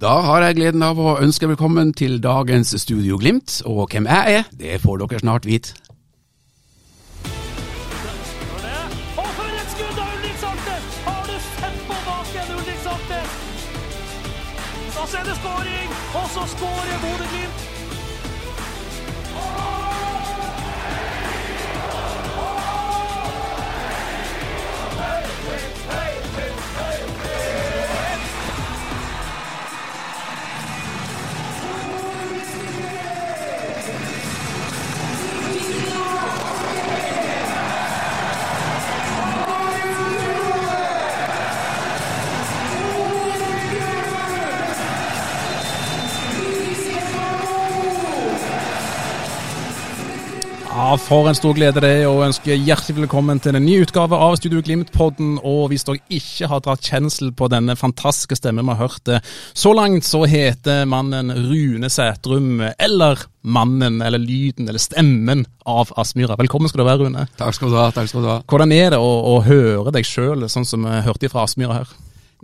Da har jeg gleden av å ønske velkommen til dagens Studio Glimt, og hvem jeg er, det får dere snart vite. Og for skårer skudd Ja, For en stor glede det er å ønske hjertelig velkommen til en ny utgave av Studio Glimt-podden. Og hvis dere ikke har dratt kjensel på denne fantastiske stemmen vi har hørt det så langt, så heter mannen Rune Sætrum, eller mannen, eller lyden, eller stemmen av Aspmyra. Velkommen skal du være, Rune. Takk skal du ha. takk skal du ha. Hvordan er det å, å høre deg sjøl, sånn som vi hørte fra Aspmyra her?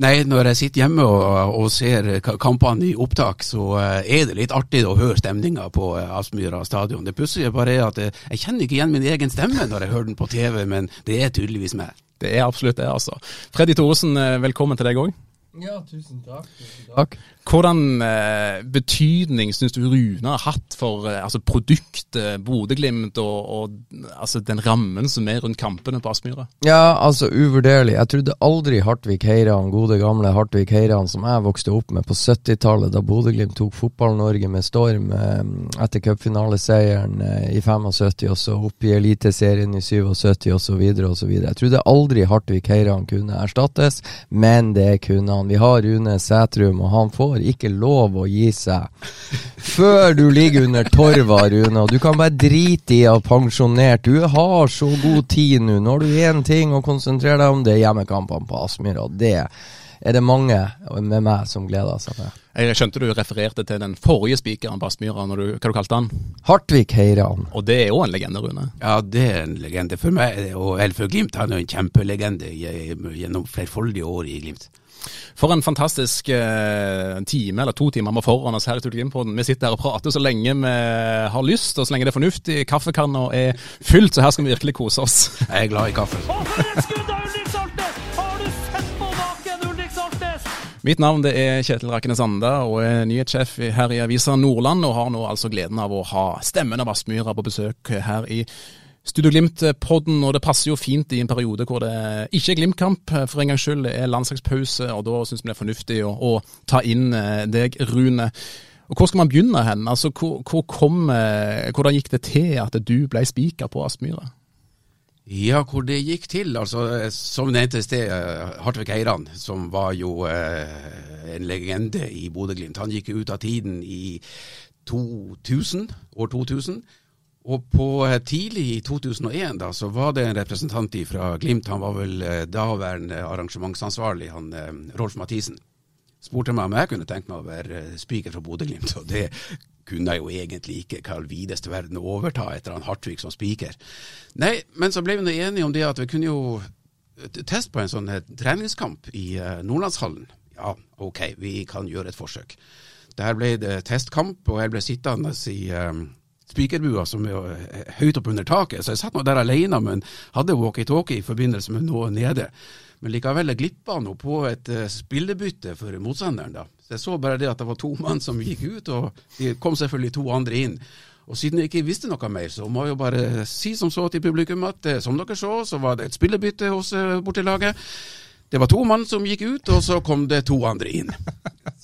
Nei, når jeg sitter hjemme og, og ser kampene i opptak, så eh, er det litt artig å høre stemninga på eh, Aspmyra stadion. Det pussige bare er at jeg, jeg kjenner ikke igjen min egen stemme når jeg hører den på TV, men det er tydeligvis meg. Det er absolutt det, altså. Freddy Thoresen, eh, velkommen til deg òg. Ja, tusen takk. Tusen takk. Hvordan eh, betydning syns du Rune har hatt for eh, altså produktet Bodø-Glimt og, og altså den rammen som er rundt kampene på Aspmyra? Ja, altså uvurderlig. Jeg trodde aldri Hartvig Heiran, gode gamle Hartvig Heiran, som jeg vokste opp med på 70-tallet, da Bodø-Glimt tok Fotball-Norge med storm eh, etter cupfinaleseieren eh, i 75, og så opp i Eliteserien i 77 osv. osv. Jeg trodde aldri Hartvig Heiran kunne erstattes, men det kunne han. Vi har Rune Sætrum, og han får ikke lov å gi seg før du ligger under torva, Rune. Og du kan bare drite i å pensjonert. Du har så god tid nå. Nå har du én ting å konsentrere deg om, det er hjemmekampene på Aspmyra. Og det er det mange med meg som gleder seg til. Jeg skjønte du refererte til den forrige spikeren på Aspmyra, hva du kalte han? Hartvig Heiran. Og det er jo en legende, Rune. Ja, det er en legende for meg, og eller for Glimt. Han er jo en kjempelegende gjennom flerfoldige år i Glimt. For en fantastisk eh, time, eller to timer med foran oss her i Studio Vi sitter her og prater så lenge vi har lyst, og så lenge det er fornuftig. Kaffekanna er fylt, så her skal vi virkelig kose oss. Jeg er glad i kaffe. Har? Mitt navn det er Kjetil Rakene Sande og er nyhetssjef her i Avisa Nordland, og har nå altså gleden av å ha stemmen av Aspmyra på besøk her i Studio Glimt-podden. Og det passer jo fint i en periode hvor det ikke er Glimt-kamp, for en gangs skyld. Det er landslagspause, og da syns vi det er fornuftig å, å ta inn eh, deg, Rune. Og Hvor skal man begynne hen? Altså, hvor, hvor kom, eh, Hvordan gikk det til at du ble spiker på Aspmyra? Ja, hvor det gikk til. altså eh, Som nevnt i sted, Hartvig Eiran, som var jo eh, en legende i Bodø-Glimt. Han gikk ut av tiden i 2000, år 2000. Og på eh, tidlig i 2001 da, så var det en representant fra Glimt, han var vel eh, daværende arrangementsansvarlig, han eh, Rolf Mathisen. Spurte meg om jeg kunne tenke meg å være spiker fra Bodø-Glimt, og det kunne jeg jo egentlig ikke Karl videste verden overta etter han Hartvig som spiker. Nei, men så ble vi enige om det at vi kunne jo teste på en sånn treningskamp i Nordlandshallen. Ja, ok, vi kan gjøre et forsøk. Der ble det testkamp, og jeg ble sittende i spikerbua som er eh, høyt opp under taket. Så jeg satt nå der alene, men hadde walkietalkie i forbindelse med noe nede. Men likevel glippa nå på et uh, spillebytte for motstanderen. da. Så Jeg så bare det at det var to mann som gikk ut, og det kom selvfølgelig to andre inn. Og siden jeg ikke visste noe mer, så må jeg jo bare si som så til publikum at eh, som dere så, så var det et spillebytte hos bortelaget. Det var to mann som gikk ut, og så kom det to andre inn.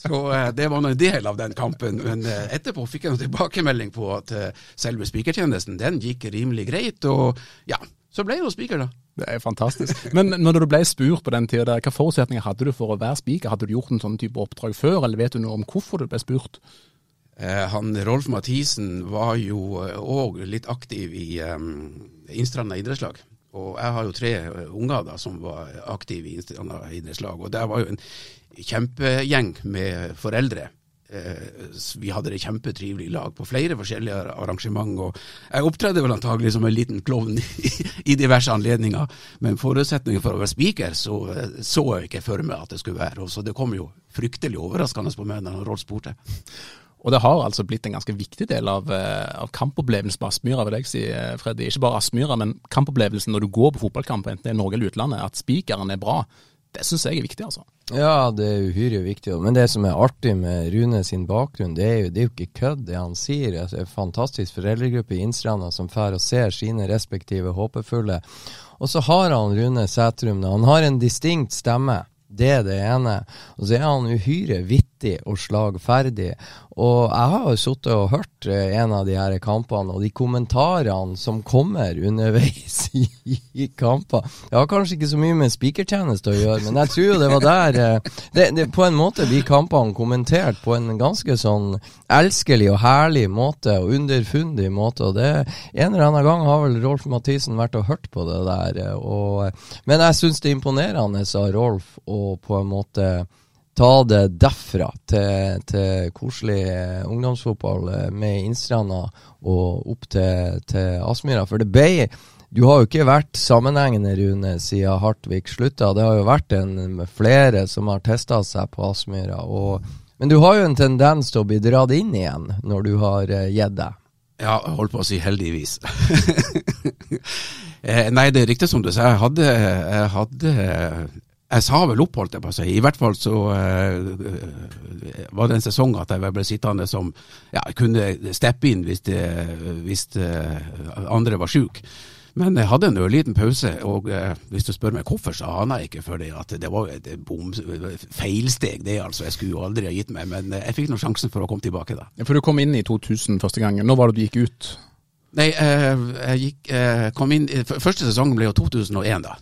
Så eh, det var en del av den kampen. Men eh, etterpå fikk jeg en tilbakemelding på at eh, selve spikertjenesten den gikk rimelig greit. Og ja, så ble jeg jo spiker, da. Det er fantastisk. Men når du ble spurt på den tida, hvilke forutsetninger hadde du for å være spiker? Hadde du gjort en sånn type oppdrag før, eller vet du noe om hvorfor du ble spurt? Eh, han Rolf Mathisen var jo òg litt aktiv i um, Innstranda idrettslag. Og jeg har jo tre eh, unger da som var aktive i idrettslag. Og der var jo en kjempegjeng med foreldre. Eh, vi hadde det kjempetrivelig i lag på flere forskjellige arrangement. og Jeg opptredde vel antagelig som en liten klovn i, diverse anledninger, men forutsetningen for å være spiker så, så jeg ikke for meg at det skulle være. Og så Det kom jo fryktelig overraskende på meg når Rolf spurte. Og det har altså blitt en ganske viktig del av, eh, av kampopplevelsen på Aspmyra, vil jeg si, eh, Freddy. Ikke bare Aspmyra, men kampopplevelsen når du går på fotballkamp, enten det er Norge eller utlandet. At spikeren er bra, det syns jeg er viktig, altså. Ja, det er uhyre viktig. Men det som er artig med Rune sin bakgrunn, det er jo, det er jo ikke kødd, det han sier. Det er en fantastisk foreldregruppe i Innstranda som drar og ser sine respektive håpefulle. Og så har han Rune Sætrum, han har en distinkt stemme. Det er det ene. Og så er han uhyre vittig og slagferdig. Og jeg har jo sittet og hørt eh, en av de her kampene, og de kommentarene som kommer underveis i, kamper Det har kanskje ikke så mye med spikertjeneste å gjøre, men jeg tror jo det var der eh, det, det, På en måte blir kampene kommentert på en ganske sånn elskelig og herlig måte, og underfundig måte. Og det en eller annen gang har vel Rolf Mathisen vært og hørt på det der. Eh, og, men jeg syns det er imponerende av Rolf å på en måte ta det derfra til, til koselig eh, ungdomsfotball eh, med Innstranda og opp til, til Aspmyra. For det ble Du har jo ikke vært sammenhengende, Rune, siden Hartvig slutta. Det har jo vært en, flere som har testa seg på Aspmyra. Men du har jo en tendens til å bli dratt inn igjen når du har uh, gitt deg. Ja, jeg holdt på å si heldigvis. Nei, det er riktig som du sier. Jeg hadde, jeg hadde jeg sa vel opp, holdt jeg på å si. I hvert fall så uh, var det en sesong at jeg ble sittende som Ja, kunne steppe inn hvis, det, hvis det andre var syke Men jeg hadde en ørliten pause, og uh, hvis du spør meg hvorfor, så aner jeg ikke for det at det var et bom, feilsteg, det altså. Jeg skulle jo aldri ha gitt meg, men jeg fikk nå sjansen for å komme tilbake da. Ja, for du kom inn i 2000 første gang. Når var det du gikk ut? Nei, jeg gikk, kom inn Første sesongen ble jo 2001, da.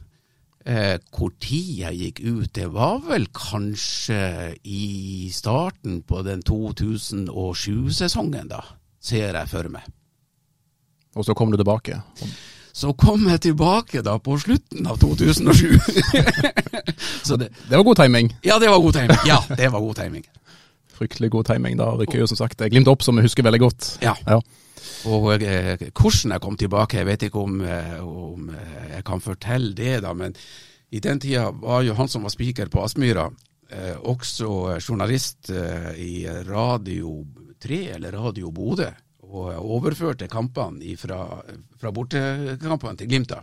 Eh, hvor tid jeg gikk ut, det var vel kanskje i starten på den 2007-sesongen, da, ser jeg for meg. Og så kom du tilbake? Så kom jeg tilbake da på slutten av 2007. det, det, var god timing? Ja, det var god timing. Ja, det var god timing. Fryktelig god timing. Da rykker jo som sagt Glimt opp, som jeg husker veldig godt. Ja. ja. Og hvordan jeg kom tilbake, jeg vet ikke om, eh, om, eh, jeg kan fortelle det, da, men i den tida var jo han som var spiker på Aspmyra, eh, også journalist i Radio 3 eller Radio Bodø, og overførte kampene fra, fra bortekampene til Glimta.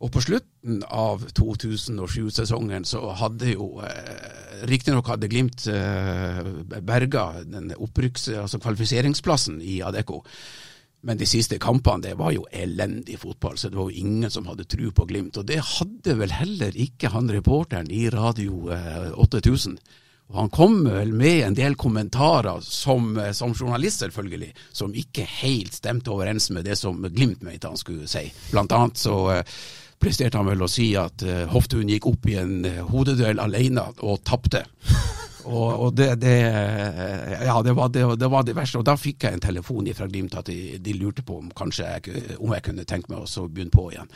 Og på slutten av 2007-sesongen så hadde jo eh, Riktignok hadde Glimt eh, berga den opprykks, altså kvalifiseringsplassen i Adecco. Men de siste kampene det var jo elendig fotball, så det var jo ingen som hadde tru på Glimt. Og det hadde vel heller ikke han reporteren i Radio eh, 8000. Og han kom vel med en del kommentarer, som, eh, som, journalist selvfølgelig, som ikke helt stemte overens med det som Glimt mente han skulle si. Blant annet så eh, presterte han vel å si at uh, Hoftun gikk opp i en uh, hodeduell alene og tapte. Og, og det, det, ja, det, var, det, var det verste. Og da fikk jeg en telefon fra Glimt at de, de, lurte på om, jeg, om jeg kunne tenke meg å begynne på igjen.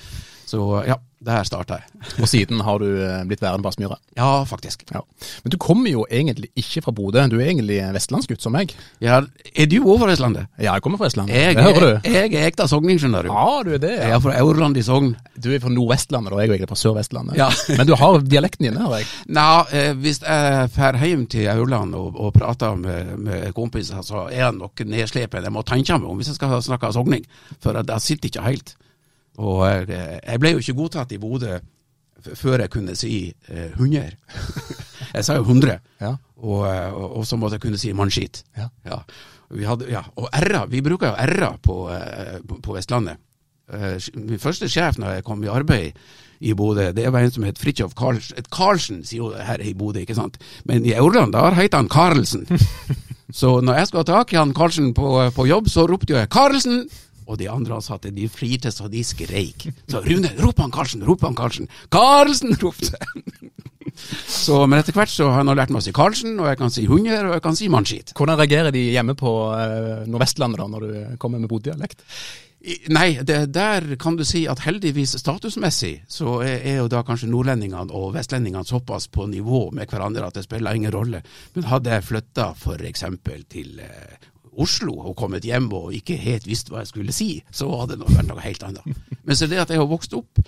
Så ja, der starta jeg. Og siden har du eh, blitt værende på Aspmyra? Ja, faktisk. Ja. Men du kommer jo egentlig ikke fra Bodø, du er egentlig vestlandsgutt som meg? Ja, Er du òg fra Vestlandet? Ja, jeg kommer fra Vestlandet. Jeg, det hører du. Jeg er ekte sogning, skjønner du. Ja, du er det. Ja. Jeg er fra Aurland i Sogn. Du er fra Nordvestlandet, og jeg er egentlig fra Sør-Vestlandet. Ja. Men du har dialekten din, hører jeg. Nei, eh, hvis jeg drar hjem til Aurland og, og prater med, med, kompiser, så er jeg nok nedslepen. Jeg må tenke meg om hvis jeg skal snakke sogning, for jeg sitter ikke helt. Og eh, jeg ble jo ikke godtatt i Bodø før jeg kunne si eh, hunder. jeg sa jo hundre, ja. og, eh, og, og, så måtte jeg kunne si mannskit. Ja. Ja. ja. Og r-a, vi bruker jo r-a på, på, på, Vestlandet. min første sjef når jeg kom i arbeid i Bodø, det var en som het Fridtjof Karlsen, sier jo her i Bodø, ikke sant. Men i Aurland, der heter han Karlsen. så når jeg skulle ha tak i han Karlsen på, på jobb, så ropte jeg 'Karlsen'! Og de andre ansatte de flirte så de skreik. Så Rune, rop han Karlsen, rop han Karlsen. Karlsen, ropte Så, men etter hvert så har nå lært meg å si Karlsen, og jeg kan si hunder, og jeg kan si mannskit. Hvordan reagerer de hjemme på uh, Nordvestlandet da, når du kommer med boddialekt? Nei, det, der kan du si at heldigvis statusmessig så er, er jo da kanskje nordlendingene og vestlendingene såpass på nivå med hverandre at det spiller ingen rolle. Men hadde jeg flytta f.eks. til eh, Oslo og kommet hjem og ikke helt visst hva jeg skulle si, så hadde det vært noe helt annet. Men så det at jeg har vokst opp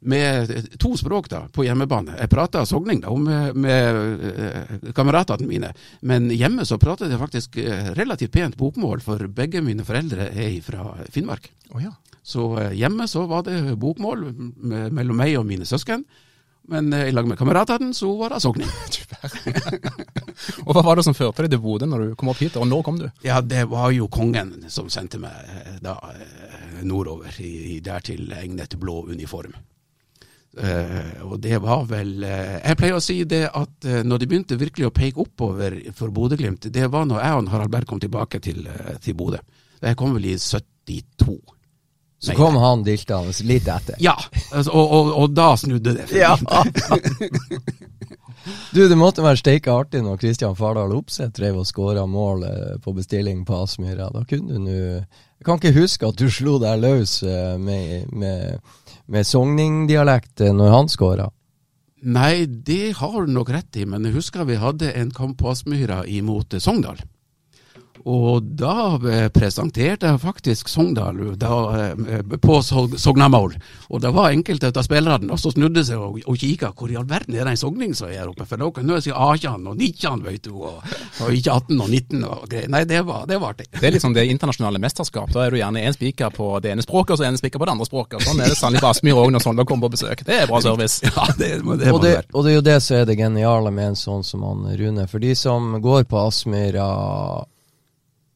med to språk da, på hjemmebane. Jeg prata sogning da, med, med eh, kameratene mine, men hjemme så pratet jeg faktisk eh, relativt pent bokmål, for begge mine foreldre er fra Finnmark. Oh, ja. Så eh, hjemme så var det bokmål mellom meg og mine søsken, men i lag med kameratene så var det sogning. Og Hva var det som førte deg til Bodø når du kom opp hit, og når kom du? Ja, det var jo kongen som sendte meg eh, da eh, nordover, i, i dertil egnet blå uniform. Uh, og det var vel uh, Jeg pleier å si det at uh, når de begynte virkelig å peke oppover for Bodø-Glimt, det var når jeg og Harald Berg kom tilbake til, til Bodø. Jeg kom vel i 72. Så kom han diltende litt etter. Ja, altså, og, og, og da snudde det. Ja. Du, det måtte være steike artig når Kristian Fardal Opseth drev og skåra mål eh, på bestilling på Aspmyra. Da kunne du nå Jeg kan ikke huske at du slo deg løs eh, med, med, med sogningdialekt eh, når han skåra. Nei, det har du nok rett i, men jeg husker vi hadde en kamp på Aspmyra imot Sogndal. Og da eh, presenterte jeg faktisk Sogndal da, eh, på Sognamål. Og det var enkelte av spillerne som snudde seg og, og kikka hvor i all verden er det en sogning som er her oppe. For nå kan jeg si 18 og 19, veit du, og, og ikke 18 og 19 og greier. Nei, det var, det var artig. Det er liksom det internasjonale mesterskap. Da er du gjerne én spiker på det ene språket, og så en spiker på det andre språket. Sånn er det sannelig på Aspmyr òg når Sogndal kommer på besøk. Det er bra service. Ja, det, det Og det, det og det er jo det som er det geniale med en sånn som han Rune. For de som går på Aspmyra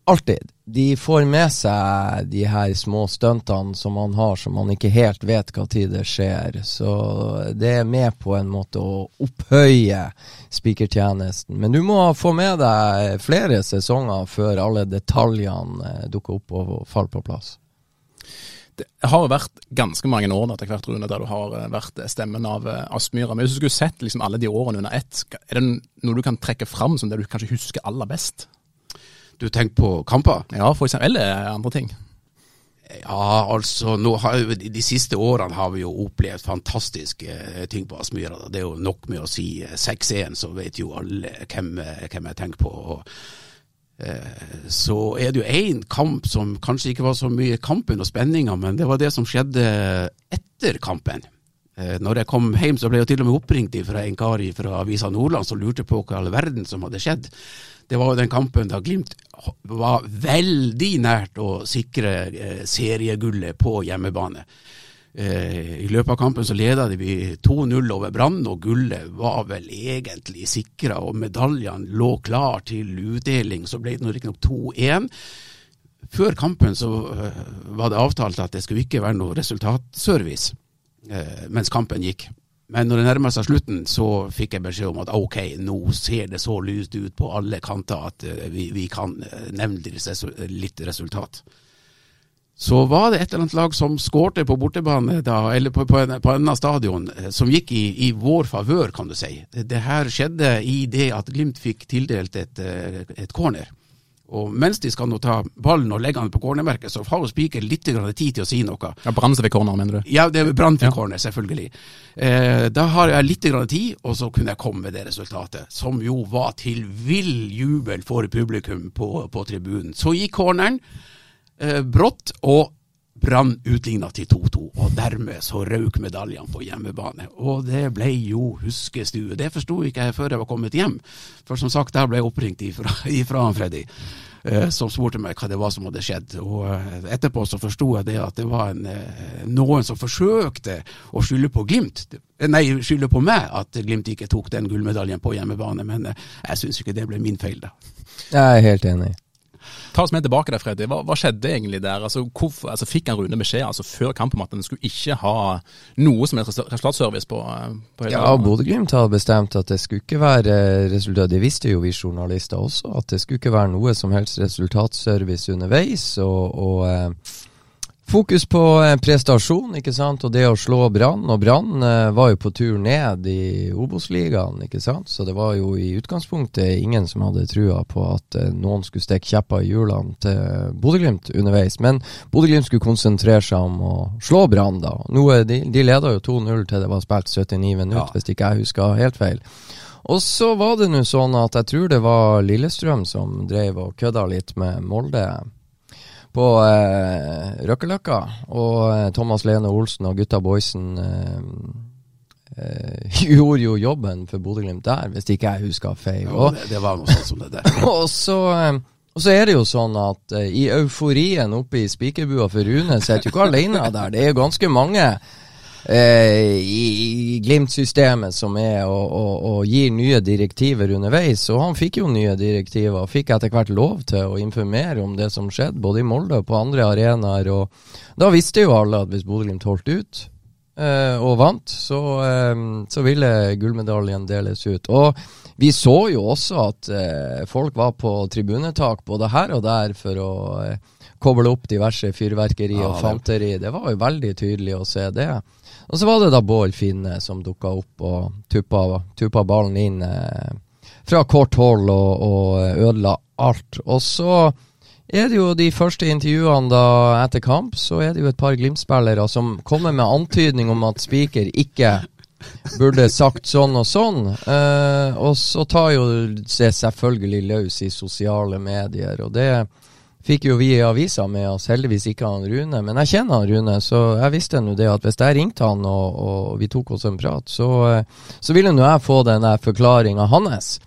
alltid, de får med seg de her små stuntene som man har, som man ikke helt vet hva tid det skjer. Så det er med på en måte å opphøye spikertjenesten. Men du må få med deg flere sesonger før alle detaljene eh, dukker opp og faller på plass. Det har jo vært ganske mange år etter hvert, Rune, der du har eh, vært stemmen av eh, Aspmyra. Men hvis du skulle sett liksom alle de årene under ett, er det noe du kan trekke fram som det du kanskje husker aller best? Du tenker på kamper? Ja, for eksempel. Eller andre ting. Ja, altså, jo- de, siste årene har vi jo opplevd fantastiske eh, ting på Aspmyra. Det er jo nok med å si eh, 6-1, så vet jo alle hvem, eh, hvem jeg tenker på. Og, eh, så er det jo én kamp som kanskje ikke var så mye kampen og spenninga, men det var det som skjedde etter kampen. Eh, Når jeg kom hjem, så ble jeg til og med oppringt fra en kar fra Avisa Nordland som lurte på hva i all verden som hadde skjedd. Det var jo den kampen da Glimt var veldig nært å sikre eh, seriegullet på hjemmebane. Eh, I løpet av kampen så leda vi 2-0 over Brann, og gullet var vel egentlig sikra. Og medaljene lå klar til utdeling, så ble det riktignok 2-1. Før kampen så eh, var det avtalt at det skulle ikke være noe resultatservice mens kampen gikk. Men når det nærmer seg slutten, så fikk jeg beskjed om at ok, nå ser det så lyst ut på alle kanter at eh, vi, vi kan eh, nevne litt resu- litt resultat. Så var det et eller annet lag som skårte på bortebane, da, eller på, på, en, på en annen stadion, eh, som gikk i, i vår favør, kan du si. Det, her skjedde i det at Glimt fikk tildelt et, et corner. Og mens de skal nå ta ballen og legge den på cornermerket, så har Spiker litt grann tid til å si noe. Ja, Brann seg ved corner, mener du? Ja, det er brannfri corner, selvfølgelig. Eh, da har jeg litt grann tid, og så kunne jeg komme med det resultatet, som jo var til vill jubel for publikum på, på tribunen. Så gikk corneren eh, brått, og Brann utligna til 2-2, og dermed så røk medaljene på hjemmebane. Og det ble jo huskestue. Det forsto ikke jeg før jeg var kommet hjem, for som sagt, der ble jeg oppringt ifra, ifra Freddy eh, som spurte meg hva det var som hadde skjedd. Og eh, etterpå så forsto jeg det at det var en, eh, noen som forsøkte å skylde på Glimt. Eh, Nei, skylde på meg at Glimt ikke tok den gullmedaljen på hjemmebane, men jeg syns ikke det ble min feil, da. Jeg er helt enig. Ta oss med tilbake der, Freddy. Hva, hva skjedde egentlig der? Altså, hvorfor, altså, fikk han Rune beskjed altså, før kampen om at han skulle ikke ha noe som helst resultatservice på, eh, på hele Ja, Bodø-Glimt har bestemt at det skulle ikke være resultat. Det visste jo vi journalister også, at det skulle ikke være noe som helst resultatservice underveis. Og, og eh, Fokus på eh, prestasjon, ikke sant, og det å slå Brann. Og Brann eh, var jo på tur ned i Obos-ligaen, ikke sant. Så det var jo i utgangspunktet ingen som hadde trua på at eh, noen skulle stikke kjepper i hjulene til Bodø-Glimt underveis. Men Bodø-Glimt skulle konsentrere seg om å slå Brann, da. Noe, de, de leda jo 2-0 til det var spilt 79 minutter, Ja. hvis ikke jeg husker helt feil. Og så var det nå sånn at jeg tror det var Lillestrøm som drev og kødda litt med Molde på eh, Røkkeløkka. Og eh, Thomas Lene Olsen og gutta boysen eh, eh, gjorde jo jobben for Bodø-Glimt der, hvis ikke jeg husker feil. Og, det, det var noe sånt som det der. og, så, eh, og så er det jo sånn at i euforien oppe i spikerbua for Rune sitter jo ikke alene der. Det er jo ganske mange eh, i, Glimt-systemet som er og, og, og gir nye direktiver underveis. Og han fikk jo nye direktiver, og fikk etter hvert lov til å informere om det som skjedde, både i Molde og på andre arenaer. Og da visste jo alle at hvis Bodø-Glimt holdt ut og vant, så, eh, så ville gullmedaljen deles ut. Og vi så jo også at eh, folk var på tribunetak både her og der for å eh, koble opp diverse fyrverkeri Ja, og fanteri. Det var jo veldig tydelig å se det. Og så var det da Bård Finne som dukka opp og tuppa, tuppa ballen inn eh, fra kort hold og, og ødela alt. Og så er det jo de første intervjuene da etter kamp, så er det jo et par Glimt-spillere som kommer med antydning om at Spiker ikke burde sagt sånn og sånn. Eh, og så tar jo det selvfølgelig løs i sosiale medier, og det fikk jo vi i avisa med oss, heldigvis ikke han Rune. Men jeg kjenner han Rune, så jeg visste nå det at hvis jeg ringte han og, og vi tok oss en prat, så, eh, så ville nå jeg få den der forklaringa hans.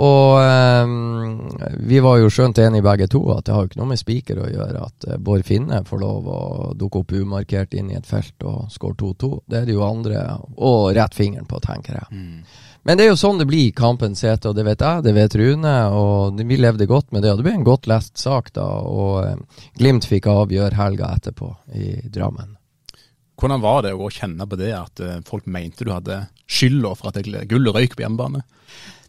Og eh, vi var jo skjønt enige begge to at det har jo ikke noe med spiker å gjøre at eh, Bård Finne får lov å dukke opp umarkert inn i et felt og score 2-2. Det er det jo andre og rett fingeren på, tenker jeg. Men det er jo sånn det blir i kampens hete, og det vet jeg, det vet Rune, og vi levde godt med det. Og det ble en godt lest sak da, og eh, Glimt fikk avgjøre helga etterpå i Drammen. Hvordan var det å kjenne på det, at eh, folk mente du hadde skylda for at det gullet røyk på hjemmebane?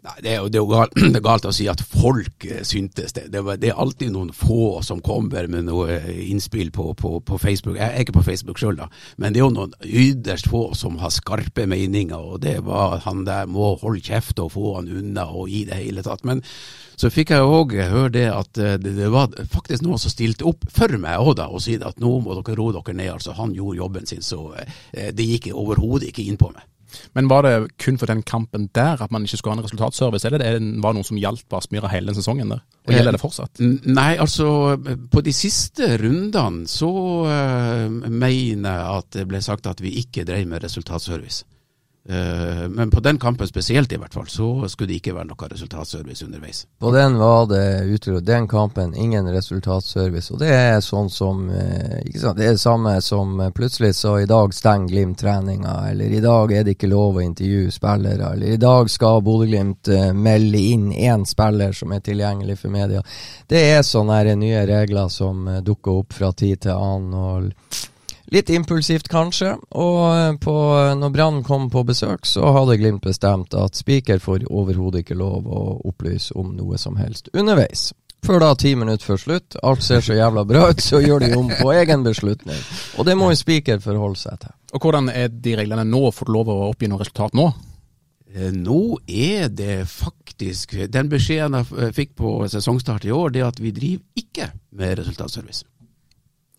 Nei, det er jo, det er jo galt, det er galt å si at folk eh, syntes det. Det, var, det er alltid noen få som kommer med noe eh, innspill på, på, på Facebook. Jeg er ikke på Facebook sjøl, da, men det er jo noen ytterst få som har skarpe meninger. Og det var han der må holde kjeft og få han unna og i det hele tatt. Men så fikk jeg òg høre det at eh, det, var faktisk noen som stilte opp for meg òg, da, og sier at nå må dere roe dere ned. Altså, han gjorde jobben sin, så det gikk overhodet ikke inn på meg. Men var det kun for den kampen der at man ikke skulle ha en resultatservice, eller det var det noe som gjaldt Aspmyra hele den sesongen der? Og gjelder det fortsatt? Nei, altså på de siste rundene så uh, mener jeg at det ble sagt at vi ikke drev med resultatservice. Eh, men på den kampen spesielt i hvert fall, så skulle det ikke være noe resultatservice underveis. På den var det utro, den kampen ingen resultatservice. Og det er sånn som eh, sant? Det er samme som eh, plutselig så i dag stenger Glimt treninga, eller i dag er det ikke lov å intervjue spillere, eller i dag skal Bodø-Glimt melde inn én spiller som er tilgjengelig for media. Det er sånne nye regler som dukker opp fra tid til annen. og Litt impulsivt, kanskje. Og eh, på, når Brann kom på besøk, så hadde Glimt bestemt at Spiker får overhodet ikke lov å opplyse om noe som helst underveis. Før da, ti minutter før slutt, alt ser så jævla bra ut, så gjør de om på egen beslutning. Og det må jo Spiker forholde seg til. Og hvordan er de reglene nå? Får du lov å oppgi noe resultat nå? Eh, Nå er det faktisk Den beskjeden jeg fikk på sesongstart i år, det er at vi driver ikke med resultatservice.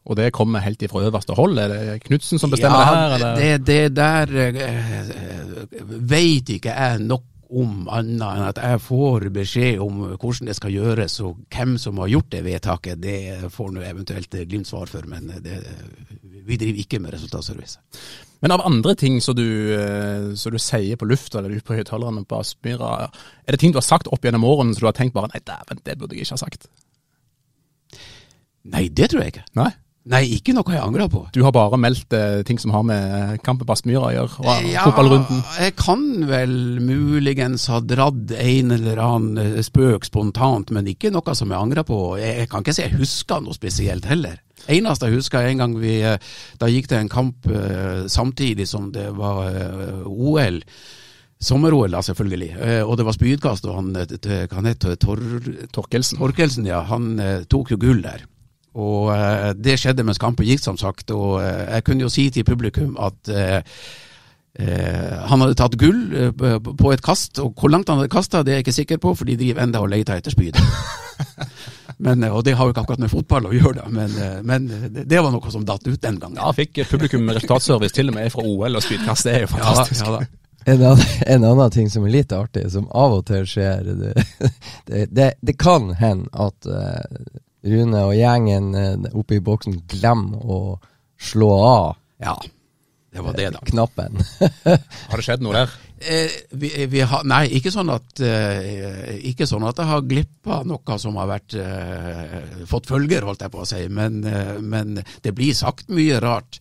Og det kommer helt ifra øverste hold? Er det Knutsen som bestemmer det her? Eller? Det, det der eh, veit ikke jeg nok om annet enn at jeg får beskjed om hvordan det skal gjøres, og hvem som har gjort det vedtaket, det får nå eventuelt Glimt svar for, men det, vi driver ikke med resultatservice. Men av andre ting som du, eh, du sier på lufta eller ute på høyttalerne på Aspmyra, er det ting du har sagt opp gjennom årene som du har tenkt bare nei, dæven, det burde jeg ikke ha sagt? Nei, det tror jeg ikke. Nei? Nei, ikke noe jeg angrer på. Du har bare meldt eh, ting som har med kampen på Aspmyra å gjøre, og fotballrunden? jeg kan vel muligens ha dratt en eller annen eh, spøk spontant, men ikke noe som jeg angrer på. Jeg, jeg kan ikke si jeg husker noe spesielt heller. Eneste jeg husker en gang vi eh, Da gikk det en kamp eh, samtidig som det var eh, OL. Sommer-OL, selvfølgelig. Eh, og det var spydkast, og han, eh, han het Tor, Torkelsen. Torkelsen, ja. Han eh, tok jo gull der. Og eh, det skjedde mens kampen gikk, som sagt. Og eh, jeg kunne jo si til publikum at eh, eh, han hadde tatt gull eh, på- et kast. Og hvor langt han hadde kasta, det er jeg ikke sikker på, for de driver enda og leter etter spyd. Men, og det har jo ikke akkurat med fotball å gjøre, da. Men, eh, men det, var noe som datt ut den gangen. Ja, fikk publikum resultatservice til og med fra OL og spydkast. Det er jo fantastisk. ja ja, En annen, en annen ting som er litt artig, som av og til skjer Det, det, det, det kan hende at eh, Rune og gjengen uh, oppe i boksen glemmer å slå av Ja, det var det, da. knappen. Har det skjedd noe der? Eh, vi, vi har, nei, ikke sånn at eh, Ikke sånn at jeg har glippa noe som har vært eh, fått følger, holdt jeg på å si. Men, eh, men det blir sagt mye rart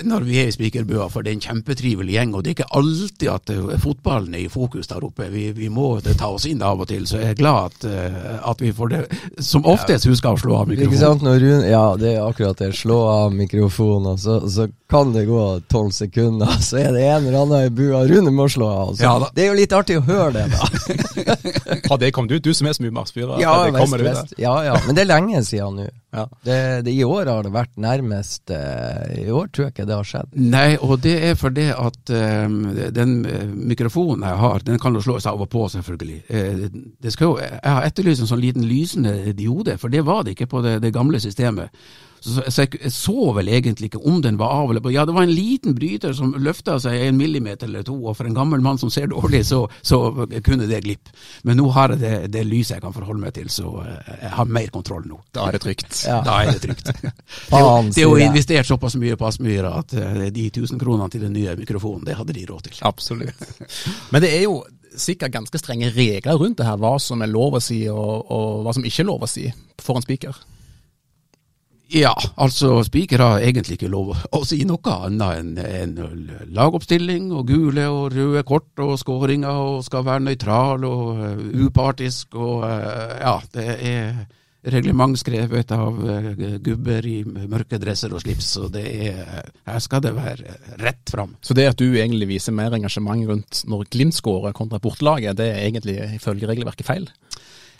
når vi er i Spikerbua, for det er en kjempetrivelig gjeng. Og det er ikke alltid at eh, fotballen er i fokus der oppe. Vi, vi må ta oss inn av og til, så jeg er glad at, eh, at vi får det som oftest husker å slå av Ikke mikrofonen. sant? Når Rune, ja, det er akkurat det. Slå av mikrofonen, så, så kan det gå tolv sekunder, så er det en eller annen i bua. Rune må slå av. Så Ja det er jo litt artig å høre det, da. Har det kommet ut? Du som er marsfyrer. Ja, vest, kommer det ut, vest. ja, ja. Men det er lenge siden nå. Ja. Det, det, I år har det vært nærmest eh, I år tror jeg ikke det har skjedd. Nei, og det er fordi at um, den eh, mikrofonen jeg har, den kan jo slås av og på, selvfølgelig. Eh, skal jo, jeg har etterlyst en sånn liten lysende diode, for det var det ikke på det, det gamle systemet. Så, så jeg, jeg så vel egentlig ikke om den var av eller på. Ja, det var en liten bryter som løfta seg en millimeter eller to, og for en gammel mann som ser dårlig, så, så kunne det glippe. Men nå har jeg det, det lyset jeg kan forholde meg til, så eh, jeg har mer kontroll nå. Da er det trygt. Ja. Da er det trygt. Det er jo, er investert såpass mye på Aspmyra at eh, de 1000 kronene til den nye mikrofonen, det hadde de råd til. Absolutt. Men det er jo sikkert ganske strenge regler rundt det her, hva som er lov å si og, og hva som ikke er lov å si for en spiker. Ja, altså spikere har egentlig ikke lov å si noe annet enn en lagoppstilling og gule og røde kort og skåringer og skal være nøytral og eh, upartisk og eh, ja, det er reglement skrevet av eh, gubber i mørke dresser og slips, så det er, her skal det være rett fram. Så det at du egentlig viser mer engasjement rundt når Glimt skårer kontra bortelaget, det er egentlig ifølge regelverket feil?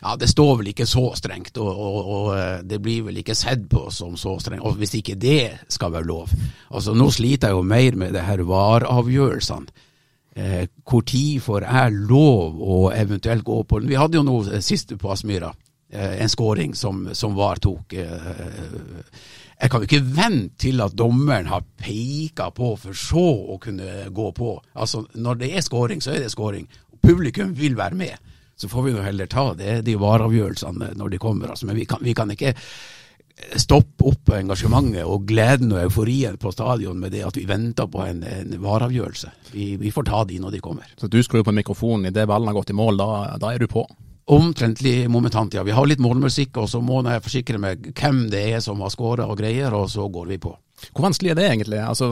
Ja, det står vel ikke så strengt, og, og, og eh, det blir vel ikke sett på som så strengt. Og hvis ikke det skal være lov. Altså, Nå sliter jeg jo mer med det her VAR-avgjørelsene. Eh, hvor tid får jeg lov å eventuelt gå på Vi hadde jo noe sist på Aspmyra, eh, en skåring som, som VAR tok. Eh, jeg kan jo ikke vente til at dommeren har peka på for så å kunne gå på. Altså, Når det er skåring, så er det skåring. Publikum vil være med. Så får vi jo heller ta det, de vareavgjørelsene når de kommer. Altså. Men vi kan, vi kan ikke stoppe opp engasjementet og gleden og euforien på stadion med det at vi venter på en, en vareavgjørelse. Vi, vi får ta de når de kommer. Så du skrur på mikrofonen idet ballen har gått i mål, da, da er du på? Omtrentlig momentant, ja. Vi har litt målmusikk, og så må jeg forsikre meg hvem det er som har skåra og greier, og så går vi på. Hvor vanskelig er det egentlig? Altså,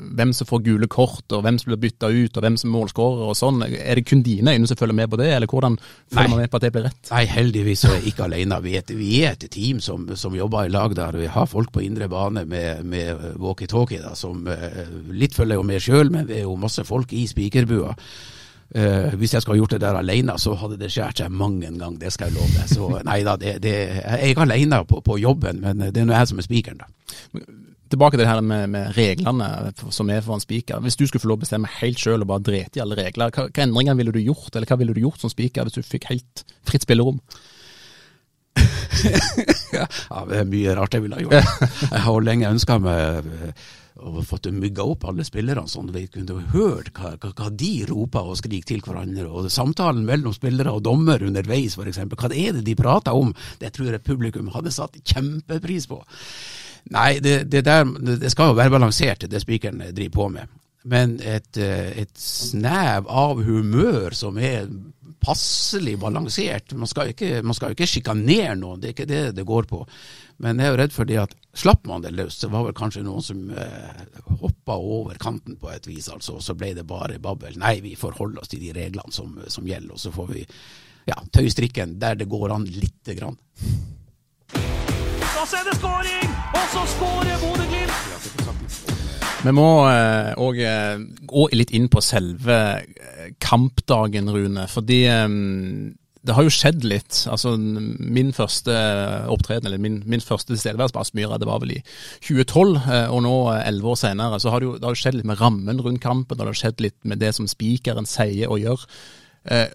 Hvem som får gule kort, og hvem som blir bytta ut, og hvem som er målskårer og sånn. Er det kun dine øyne som følger med på det, eller hvordan følger Nei. man med på at det blir rett? Nei, heldigvis så er jeg ikke alene. Vi er, et- vi er et team som, som jobber i lag der. Vi har folk på indre bane med, med walkietalkie, som eh, litt følger jo med sjøl, men det er jo masse folk i spikerbua. Uh, hvis jeg skulle gjort det der alene, så hadde det skjært seg mang en gang, det skal jeg love deg. Så nei da, det, det, jeg er ikke alene på, på jobben, men det er nå jeg som er spikeren, da. Tilbake til det her med, med reglene som er for en spiker. Hvis du skulle få lov å bestemme helt sjøl og bare drete i alle regler, hva, hva endringer ville du gjort, eller hva ville du gjort som spiker hvis du fikk helt fritt spillerom? Ja, det er mye rart jeg ville ha gjort. Jeg har lenge ønska meg og å få mygga opp alle spillerne, sånn at vi kunne hørt hva, hva de roper og skriker til hverandre. Og samtalen mellom spillere og dommer underveis, f.eks. Hva er det de prater om? Det tror jeg publikum hadde satt kjempepris på. Nei, det, det der det skal jo være balansert, det spikeren driver på med. Men et, eh, et snev av humør som er passelig balansert Man skal ikke, man skal ikke sjikanere noen, det er ikke det det går på. Men jeg er jo redd for det at slapp man det løs, så var vel kanskje noen som eh, hoppa over kanten på et vis, altså, og så ble det bare babbel. Nei, vi forholder oss til de reglene som, som gjelder, og så får vi ja, tøye strikken der det går an lite grann. Og så er det skåring! Og så skårer Bodø-Glimt! Vi må òg gå litt inn på selve eh, kampdagen, Rune. Fordi eh, det har jo skjedd litt. Altså, min første opptreden, eller min, min første tilstedeværelse på Aspmyra, det var vel i 2012. eh, Og nå, elleve år senere, så har det jo det har skjedd litt med rammen rundt kampen, og det har skjedd litt med det som spikeren sier og gjør. Eh,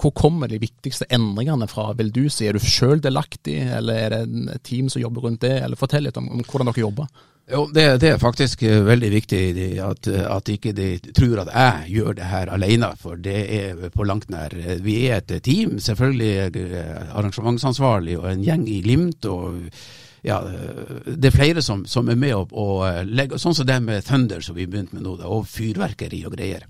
Hvor kommer de viktigste endringene fra, vil du si? Er du sjøl delaktig, eller er det et team som jobber rundt det? Eller Fortell litt om, om hvordan dere jobber. Jo, det, det er faktisk eh, veldig viktig at, at ikke de tror at jeg gjør det her alene, for det er på langt nær. Vi er et team, selvfølgelig arrangementsansvarlig og en gjeng i Glimt. og ja, Det er flere som, som er med opp og legger sånn som det med Thunder som vi begynte med nå, og fyrverkeri og greier.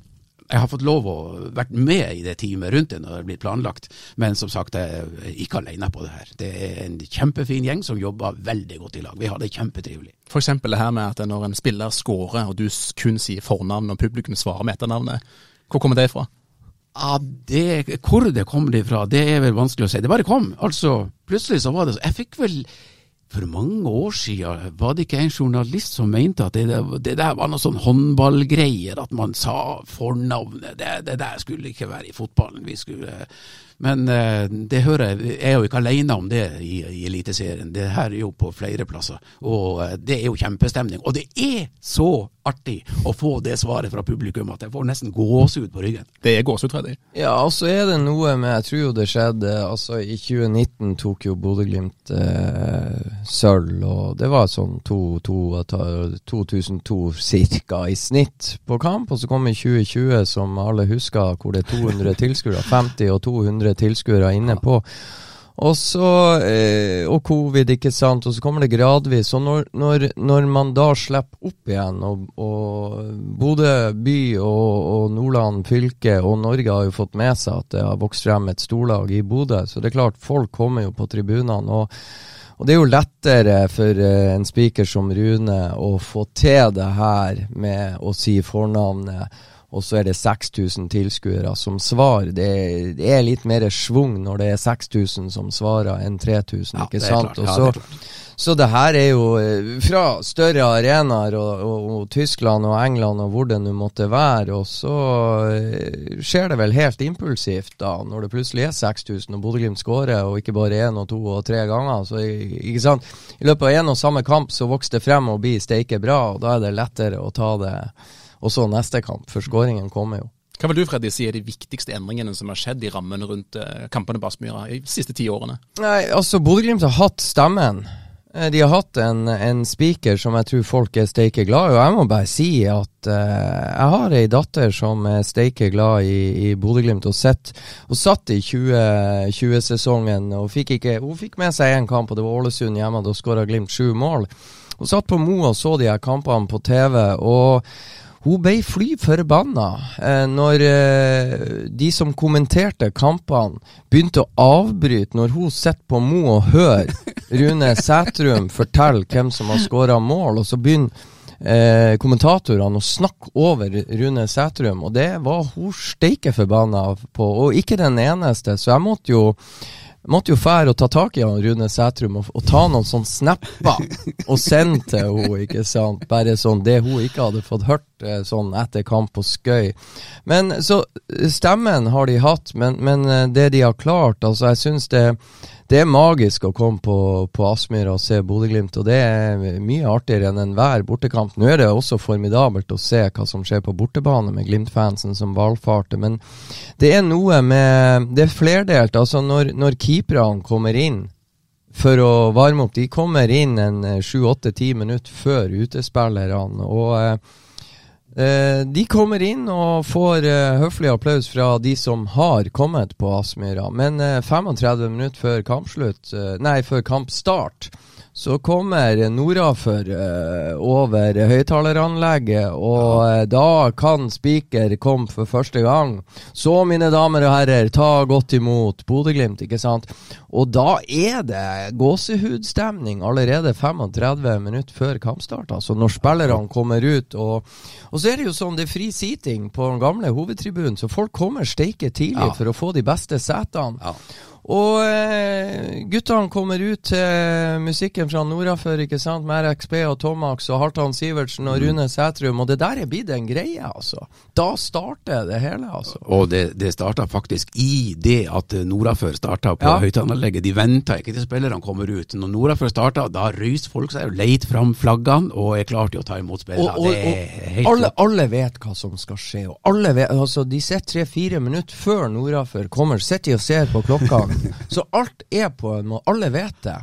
Jeg har fått lov å vært med i det teamet rundt det når det blitt planlagt, men som sagt, jeg er ikke alene på det her. Det er en kjempefin gjeng som jobber veldig godt i lag. Vi har det kjempetrivelig. F.eks. det her med at når en spiller scorer, og du kun sier fornavn, og publikum svarer med etternavnet. Hvor kommer det fra? Ja, det, Hvor det kom det fra, det er vel vanskelig å si. Det bare kom. Altså, Plutselig så var det så Jeg fikk vel for mange år siden var det ikke en journalist som mente at det, det der var noe sånn håndballgreier, at man sa fornavnet. Det, det der skulle ikke være i fotballen. Vi skulle, men eh, det hører jeg, jeg er jo ikke alene om det i, i Eliteserien. Det her er jo på flere plasser. Og eh, det er jo kjempestemning. Og det er så artig å få det svaret fra publikum at jeg får nesten gåsehud på ryggen. Det er gåsehud, Freddy. Ja, og så er det noe med Jeg tror jo det skjedde Altså, i 2019 tok jo Bodø-Glimt eh, sølv, og det var sånn to- to- ta- 2002 cirka i snitt på kamp. Og så kom i 2020, som alle husker, hvor det er 200 tilskuere. 50 og 200 tilskuere inne på. Og så eh, Og covid, ikke sant. Og så kommer det gradvis. Og når, når, når man da slipper opp igjen, og, og Bodø by og, og Nordland fylke og Norge har jo fått med seg at det har vokst frem et storlag i Bodø, så det er klart, folk kommer jo på tribunene. og og det er jo lettere for eh, en spiker som Rune å få til det her med å si fornavnet, og så er det 6000 tilskuere som svarer. Det, det er litt mer schwung når det er 6000 som svarer enn 3000, Ja, ikke sant? Ja, så, det så det her er jo eh, fra større arenaer og, og, og Tyskland og England og hvor det nå måtte være, og så eh, skjer det vel helt impulsivt da, når det plutselig er 6000 og Bodø-Glimt skårer, og ikke bare én og to og tre ganger. Så ikke sant? I løpet av én og samme kamp så vokser det frem og blir steike bra, og da er det lettere å ta det også neste kamp, for skåringen kommer jo. Hva vil du Freddy, si er de viktigste endringene som har skjedd i rammene rundt eh, kampene på Aspmyra de siste ti årene? Nei, altså Bodø-Glimt har hatt stemmen. Eh, De har hatt en, en spiker som jeg tror folk er steike glad i. Og jeg må bare si at uh, jeg har ei datter som er steike glad i, i Bodø-Glimt. Og, sett- og satt i 2020-sesongen. og fikk ikke, Hun fikk med seg én kamp, og det var Ålesund hjemme. Da skåra Glimt sju mål. Hun satt på Mo og så de her kampene på TV. og hun ble fly forbanna eh, når eh, de som kommenterte kampene, begynte å avbryte når hun sitter på Mo og hører Rune Sætrum fortelle hvem som har skåra mål, og så begynner eh, kommentatorene å snakke over Rune Sætrum, og det var hun steike forbanna på, og ikke den eneste, så jeg måtte jo Måtte jo fære og ta tak i han Rune Sætrum og, og ta noen sånne snapper og sende til henne, ikke sant. Bare sånn det hun ikke hadde fått hørt eh, sånn etter kamp og Skøy. Men så stemmen har de hatt, men, men eh, det de har klart, altså jeg syns det, det er magisk å komme på, på Aspmyra og se Bodø-Glimt, og det er mye artigere enn enhver bortekamp. Nå er det også formidabelt å se hva som skjer på bortebane med Glimt-fansen som valfarter, men det er noe med Det er flerdelt. Altså, når, når keeperne kommer inn for å varme opp, de kommer inn en sju-åtte-ti minutter før utespillerne. og eh, Eh, de kommer inn og får eh, høflig applaus fra de som har kommet på Aspmyra. Men eh, 35 minutter før eh, før kampstart, så kommer Nordafor uh, over høyttaleranlegget, og eh, da kan Spiker komme for første gang. Så, mine damer og herrer, ta godt imot Bodø-Glimt, ikke sant? Og da er det gåsehudstemning allerede 35 minutter før kampstart, altså når spillerne kommer ut. Og, og så er det jo sånn, det er fri seating på den gamle hovedtribunen, så folk kommer steike tidlig Ja. for å få de beste setene. Ja. Og eh, guttene kommer ut til musikken fra Nordafør ikke sant, med RXB og Tomax og Hartan Sivertsen og Rune Sætrum, og det der er blitt en greie, altså. Da starter det hele, altså. Og det, det starta faktisk i det at Nordafør starta på Ja. høyttaleranlegget. De venta ikke til spillerne kommer ut. Når Nordafør starta, da røyste folk seg og leit fram flaggene og er klare til å ta imot spillerne. Og, og, og alle, alle vet hva som skal skje. Og alle vet, altså De sitter tre-fire minutter før Nordafør kommer, sitter de og ser på klokka. Så alt er på en måte Alle vet det.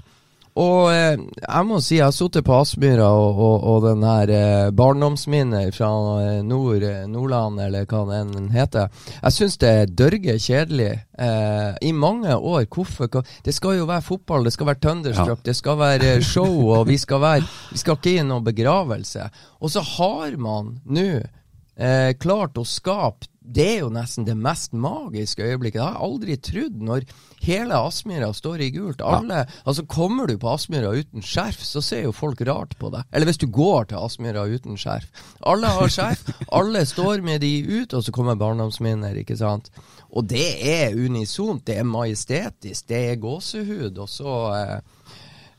Og eh, jeg må si jeg har sittet på Aspmyra og, og, og den her eh, barndomsminner fra eh, nord, eh, Nordland, eller hva den heter. Jeg syns det er dørge kjedelig eh, i mange år. Hvorfor? Det skal jo være fotball, det skal være Thunderstruck, det skal være eh, show, og vi skal, være, vi skal ikke i noen begravelse. Og så har man nå eh, klart å skape Det er jo nesten det mest magiske øyeblikket. Det har jeg aldri trodd. Når hele Aspmyra står i gult. Alle, altså Kommer du på Aspmyra uten skjerf, så ser jo folk rart på deg. Eller hvis du går til Aspmyra uten skjerf. Alle har skjerf, alle står med de ut, og så kommer barndomsminner, ikke sant. Og det er unisont, det er majestetisk, det er gåsehud, og så eh,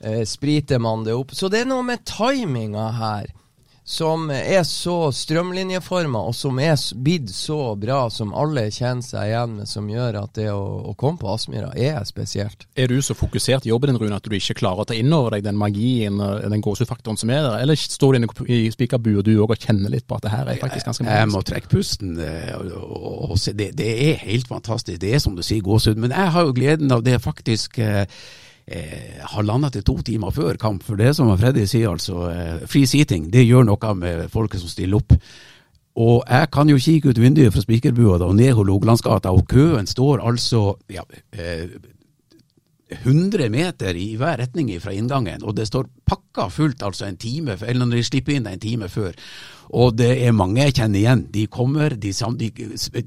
eh, spriter man det opp. Så det er noe med timinga her som er så strømlinjeforma, og som er blitt så bra, som alle kjenner seg igjen med, som gjør at det å, å komme på Aspmyra er spesielt. Er du så fokusert i jobben din, Rune, at du ikke klarer å ta inn over deg den magien den gåsehudfaktoren som er der? Eller står du inne i spikerbua du òg og kjenner litt på at det her er faktisk ganske mye? Jeg må trekke pusten. eh, Og, og, og se. Det, det er helt fantastisk. Det er som du sier, gåsehud. Men jeg har jo gleden av det faktisk eh, eh, halvannen til to timer før kamp. For det som Freddy sier, altså. Eh, free seating, det gjør noe med folket som stiller opp. Og jeg kan jo kikke ut vinduet fra Spikerbua og ned Hålogalandsgata, og køen står altså ja, eh, 100 meter i hver retning fra inngangen, og det står pakka fullt altså en time, eller når de slipper inn en time før. Og det er mange jeg kjenner igjen. De kommer, de, de,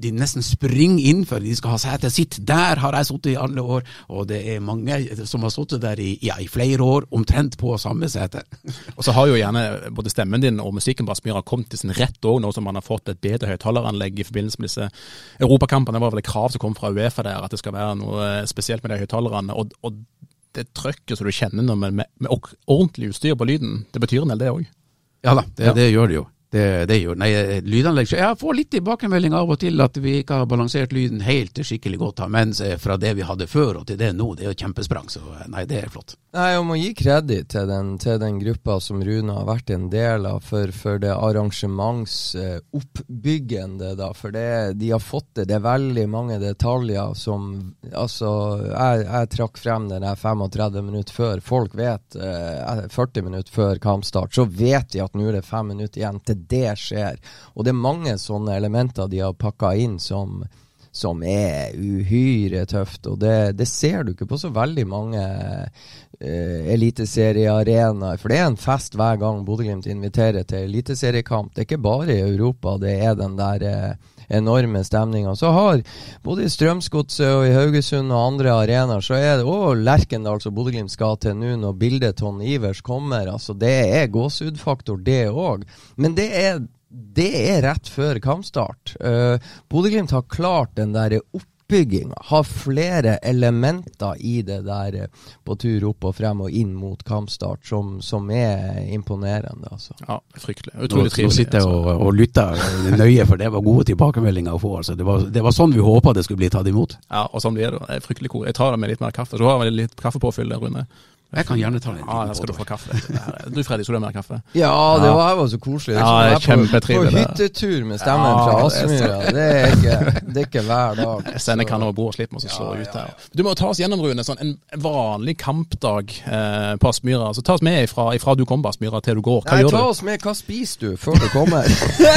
de nesten springer inn for de skal ha setet sitt. Der har jeg sittet i alle år, og det er mange som har sittet der i, ja, i flere år, omtrent på samme sete. Og så har jo gjerne både stemmen din og musikken på Aspmyra kommet til sin rett òg, nå som man har fått et bedre høyttaleranlegg i forbindelse med disse europakampene. Det var vel et krav som kom fra Uefa der, at det skal være noe spesielt med de høyttalerne. Og, og det trøkket som du kjenner med, med, med ordentlig utstyr på lyden, det betyr en del, det òg. Ja da, det, det gjør det jo. Det, det gjør Nei, lydanlegg Jeg får litt tilbakemelding av og til at vi ikke har balansert lyden helt skikkelig godt. Men eh, fra det vi hadde før og til det nå, det er jo kjempesprang. Så eh, nei, det er flott. Nei, Jeg må gi kreditt til, til den gruppa som Rune har vært en del av, for, for det arrangementsoppbyggende, da. For det, de har fått det. Det er veldig mange detaljer som Altså, jeg, jeg trakk frem den 35 minutter før. Folk vet eh, 40 minutter før kampstart, så vet de at nå er det fem minutter igjen til det skjer. Og det er mange sånne elementer de har pakka inn som som er uhyre tøft. Og det, det ser du ikke på så veldig mange uh, eliteseriearenaer. For det er en fest hver gang Bodø-Glimt inviterer til eliteseriekamp. Det er ikke bare i Europa, det er den der eh, enorme stemninga. Så har både i Strømsgodset og i Haugesund og andre arenaer, så er det òg Lerkendal som Bodø-Glimt skal til nå når bildet Ton Ivers kommer. Altså, det er gåsehudfaktor, det òg. Men det er det er rett før kampstart. Uh, Bodø-Glimt har klart den der oppbygginga. Har flere elementer i det der eh, på tur opp og frem og inn mot kampstart som, som er imponerende, altså. Ja, fryktelig. Nå, trivelig. nå sitter jeg altså. og, og lytter nøye, for det var gode tilbakemeldinger å få. Altså. Det, var, det var sånn vi håpa det skulle bli tatt imot. Ja, og sånn blir det. Fryktelig cool. Jeg tar det med litt mer kaffe. Så har vi litt kaffepåfyll, Rune. Jeg kan gjerne ta en Ja, liten her skal du få kaffe. Du Freddy, skal du ha mer kaffe? Ja, det var, var så koselig. Det er Ja, på, kjempetrivelig, på hyttetur med stemmen Ja, fra det Aspmyra. Det, det er ikke hver dag. Jeg sender kan over og slipper å slå ut her. Du må ta oss gjennom, Rune, sånn en vanlig kampdag eh, på Aspmyra. Så ta oss med ifra, ifra du kommer på Aspmyra til du går. Hva Nei, gjør ta oss med. Hva spiser du før du kommer?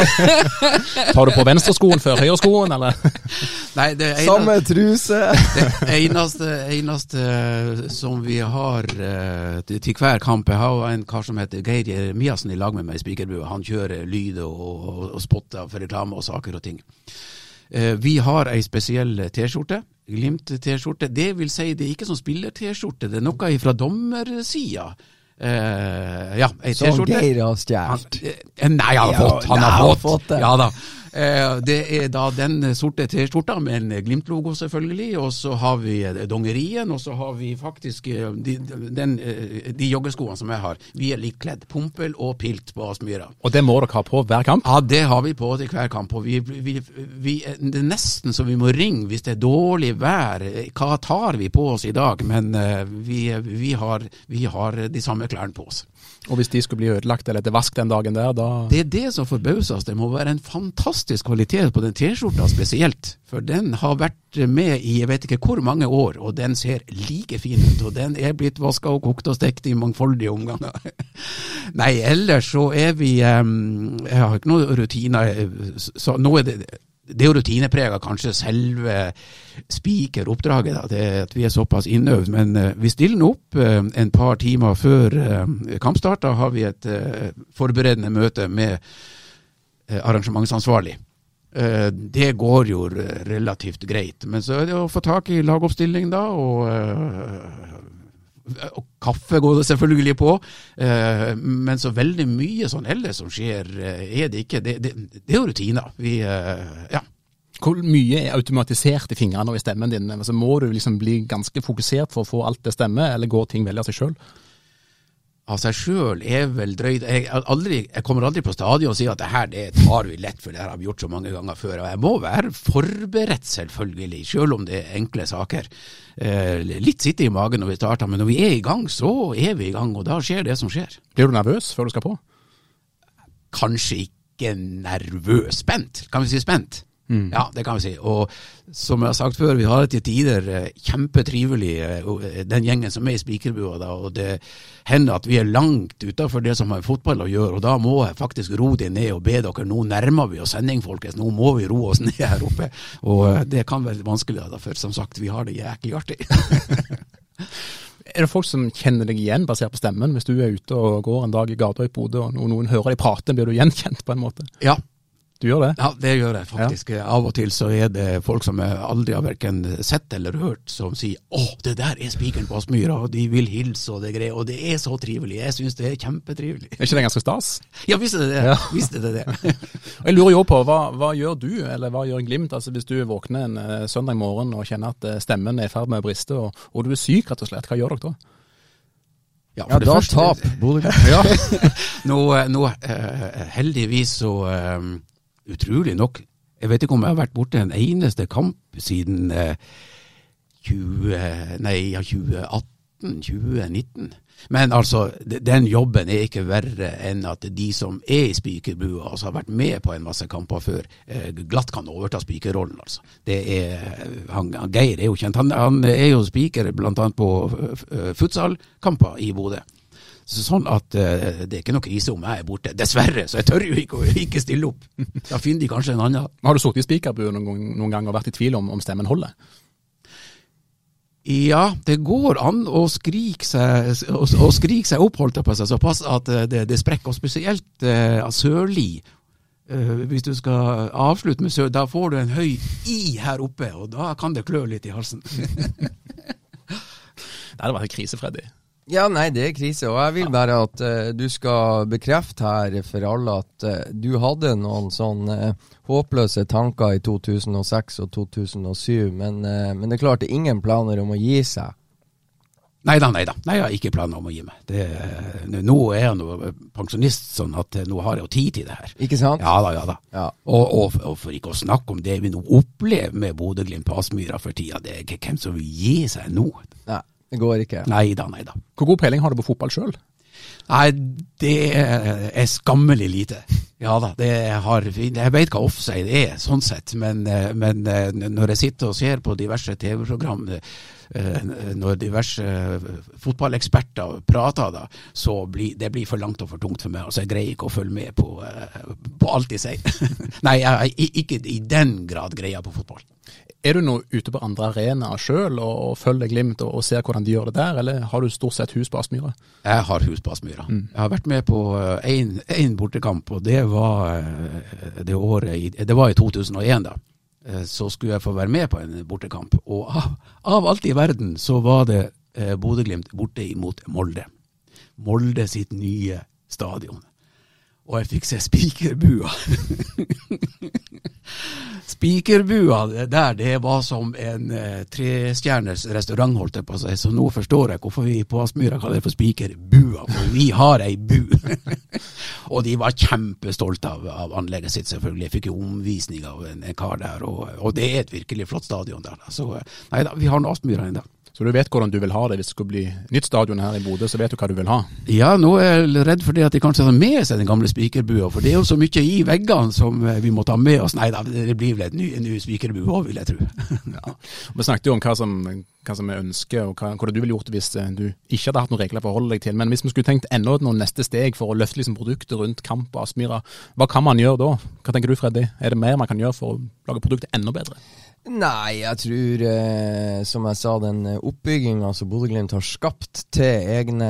Tar du på venstreskoen før høyreskoen, eller? Nei, det eneste, Samme truse. Det eneste, eneste som vi har eh, til til hver kamp Jeg har en kar som heter Geir Jeremiassen i lag med meg i Spikerbua. Han kjører lyd og, og, og spotter for reklame og saker og ting. Eh, vi har ei spesiell T-skjorte. Glimt-T-skjorte. Det vil si, det er ikke som spiller-T-skjorte, det er noe fra dommersida. Uh, ja, ei T-skjorte. Geir har Han, stjålet. eh, nei, han har fått. Han har fått. Ja da. Eh, det er da den sorte T-skjorta med en Glimt-logo, selvfølgelig. Og så har vi eh, dongerien, og så har vi faktisk eh, de, den, de joggeskoene som jeg har. Vi er litt kledd. Pumpel og pilt på Aspmyra. Og det må dere ha på hver kamp? Ja, det har vi på til hver kamp. Og vi, vi, vi, det er nesten så vi må ringe hvis det er dårlig vær. Hva tar vi på oss i dag? Men vi, vi, har, vi har de samme klærne på oss. Og hvis de skulle bli ødelagt eller til vask den dagen der, da Det er det som forbauser oss. Det må være en fantastisk kvalitet på den T-skjorta spesielt. For den har vært med i jeg vet ikke hvor mange år, og den ser like fin ut. Og den er blitt vaska og kokt og stekt i mangfoldige omganger. Nei, ellers så er vi um, Jeg har ikke noen rutiner. Så nå er det det er jo rutineprega, kanskje selve spikeroppdraget, at vi er såpass innøvd. Men uh, vi stiller opp uh, en par timer før uh, kampstart. Da har vi et forberedende møte med arrangementsansvarlig. det går jo relativt greit. Men så er det å få tak i lagoppstilling, da. og og kaffe går det selvfølgelig på, men så veldig mye sånn ellers som skjer, er det ikke. Det, det, det er jo rutiner. Vi, ja. Hvor mye er automatisert i fingrene og i stemmen din? Altså, må du liksom bli ganske fokusert for å få alt til å stemme, eller går ting veldig av seg sjøl? Av seg sjøl er vel drøyt jeg, aldri, jeg, kommer aldri på stadion og sier at det her det tar vi lett, for det her har vi gjort så mange ganger før. Og jeg må være forberedt, selvfølgelig, sjøl om det er enkle saker. Eh, litt sitte i magen når vi starter, men når vi er i gang, så er vi i gang, og da skjer det som skjer. Blir du nervøs før du skal på? Kanskje ikke nervøs. Spent, kan vi si spent. Mm. Ja, det kan vi si. Og som jeg har sagt før, vi har til tider eh, kjempetrivelig, eh, den gjengen som er i Spikerbua. Og det hender at vi er langt utafor det som har fotball å gjøre. Og da må jeg faktisk ro de ned og be dere, nå nærmer vi oss sending, folkens. Nå må vi ro oss ned her oppe. Og eh, det kan være litt vanskelig, da, for som sagt, vi har det jæklig artig. Er det folk som kjenner deg igjen basert på stemmen? Hvis du er ute og går en dag i gata i Bodø og noen hører deg prate, blir du gjenkjent på en måte? Ja, du gjør det? Ja, det gjør jeg faktisk. Ja. Av og til så er det folk som jeg aldri har verken sett eller hørt, som sier 'Å, det der er spikeren på Aspmyra', og de vil hilse og det greier. Og det er så trivelig. Jeg syns det er kjempetrivelig. Er ikke det ganske stas? Ja, visste det det. Ja. Visste det det. og jeg lurer jo på, hva, hva, gjør du, eller hva gjør Glimt, altså hvis du våkner en uh, søndag morgen og kjenner at uh, stemmen er i ferd med å briste, og, og, du er syk rett og slett, hva gjør dere da? Ja, ja da første, tap Bodø-Glimt. ja. nå, nå uh, heldigvis så utrolig nok Jeg vet ikke om jeg har vært borte en eneste kamp siden eh, 20, nei, 2018-2019. Men altså, den jobben er ikke verre enn at de som er i spikerbua, altså har vært med på en masse kamper før, eh, glatt kan overta spikerrollen. altså. Geir er jo kjent. Han, han er jo spiker bl.a. på uh, futsalkamper i Bodø. Sånn at uh, det er ikke noe krise om jeg er borte. Dessverre, så jeg tør jo ikke å ikke stille opp. Da finner de kanskje en annen. Har du sittet i spikerbue noen, noen gang og vært i tvil om, om stemmen holder? Ja, det går an å skrike seg, å, å skrike seg opp, holdt jeg på seg, såpass at eh, det, det sprekker. Og spesielt uh, Sørli. Uh, hvis du skal avslutte med Sør, da får du en høy I her oppe, og da kan det klø litt i halsen. det hadde vært krise, Freddy. Ja, nei, det er krise. Og jeg vil bare at uh, du skal bekrefte her for alle at uh, du hadde noen sånne uh, håpløse tanker i 2006 og 2007, men, men, det er klart det er ingen planer om å gi seg. Nei da, nei da. Nei, jeg har ikke planer om å gi meg. Det, nå er jeg nå pensjonist, sånn at nå har jeg jo tid til det her. Ikke sant? Ja da, ja da. Ja. Og, og, og, for ikke å snakke om det vi nå opplever med Bodø-Glimt på Aspmyra for tida, det er ikke hvem som vil gi seg nå. Nei. Det går ikke. Nei da, nei da. Hvor god peiling har du på fotball sjøl? Nei, det er skammelig lite. Ja da, det har, jeg vet hva offside er, sånn sett. Men, men når jeg sitter og ser på diverse TV-program, når diverse fotballeksperter prater, da, så blir det blir for langt og for tungt for meg. Altså, Jeg greier ikke å følge med på, på alt de sier. Nei, jeg, ikke i den grad greier på fotball. Er du nå ute på andre arenaer sjøl og, følger Glimt og, og, ser hvordan de gjør det der, eller har du stort sett hus på Aspmyra? Jeg har hus på Aspmyra. Mm. Jeg har vært med på én bortekamp, og det var det året Det var i 2001, da. Så skulle jeg få være med på en bortekamp, og av, av alt i verden så var det eh, Bodø-Glimt borte imot Molde. Molde sitt nye stadion. Og jeg fikk se spikerbua. Spikerbua der, det var som en eh, trestjerners restaurant, holdt jeg på å si. Så nå forstår jeg hvorfor vi på Aspmyra kaller det for Spikerbua, for vi har ei bu. og de var kjempestolte av, av, anlegget sitt, selvfølgelig. Jeg fikk jo omvisning av en, en kar der, og, og, det er et virkelig flott stadion der. Så nei da, vi har nå Aspmyra ennå. Så du vet hvordan du vil ha det hvis det skulle bli nytt stadion her i Bodø, så vet du hva du vil ha? Ja, nå er jeg redd for det at de kanskje tar med seg den gamle spikerbua, for det er jo så mye i veggene som eh, vi må ta med oss. Nei da, det blir vel en ny, ny spikerbue òg, vil jeg tro. ja. Vi snakket jo om hva som, hva som er ønsket, og hva, hvordan du ville gjort det hvis eh, du ikke hadde hatt noen regler for å holde deg til. Men hvis vi skulle tenkt enda noen neste steg for å løfte liksom produktet rundt Kamp og Aspmyra, hva kan man gjøre da? Hva tenker du Freddy? Er det mer man kan gjøre for å lage produktet enda bedre? Nei, jeg tror, eh, som jeg sa, den oppbygginga som Bodø-Glimt har skapt til egne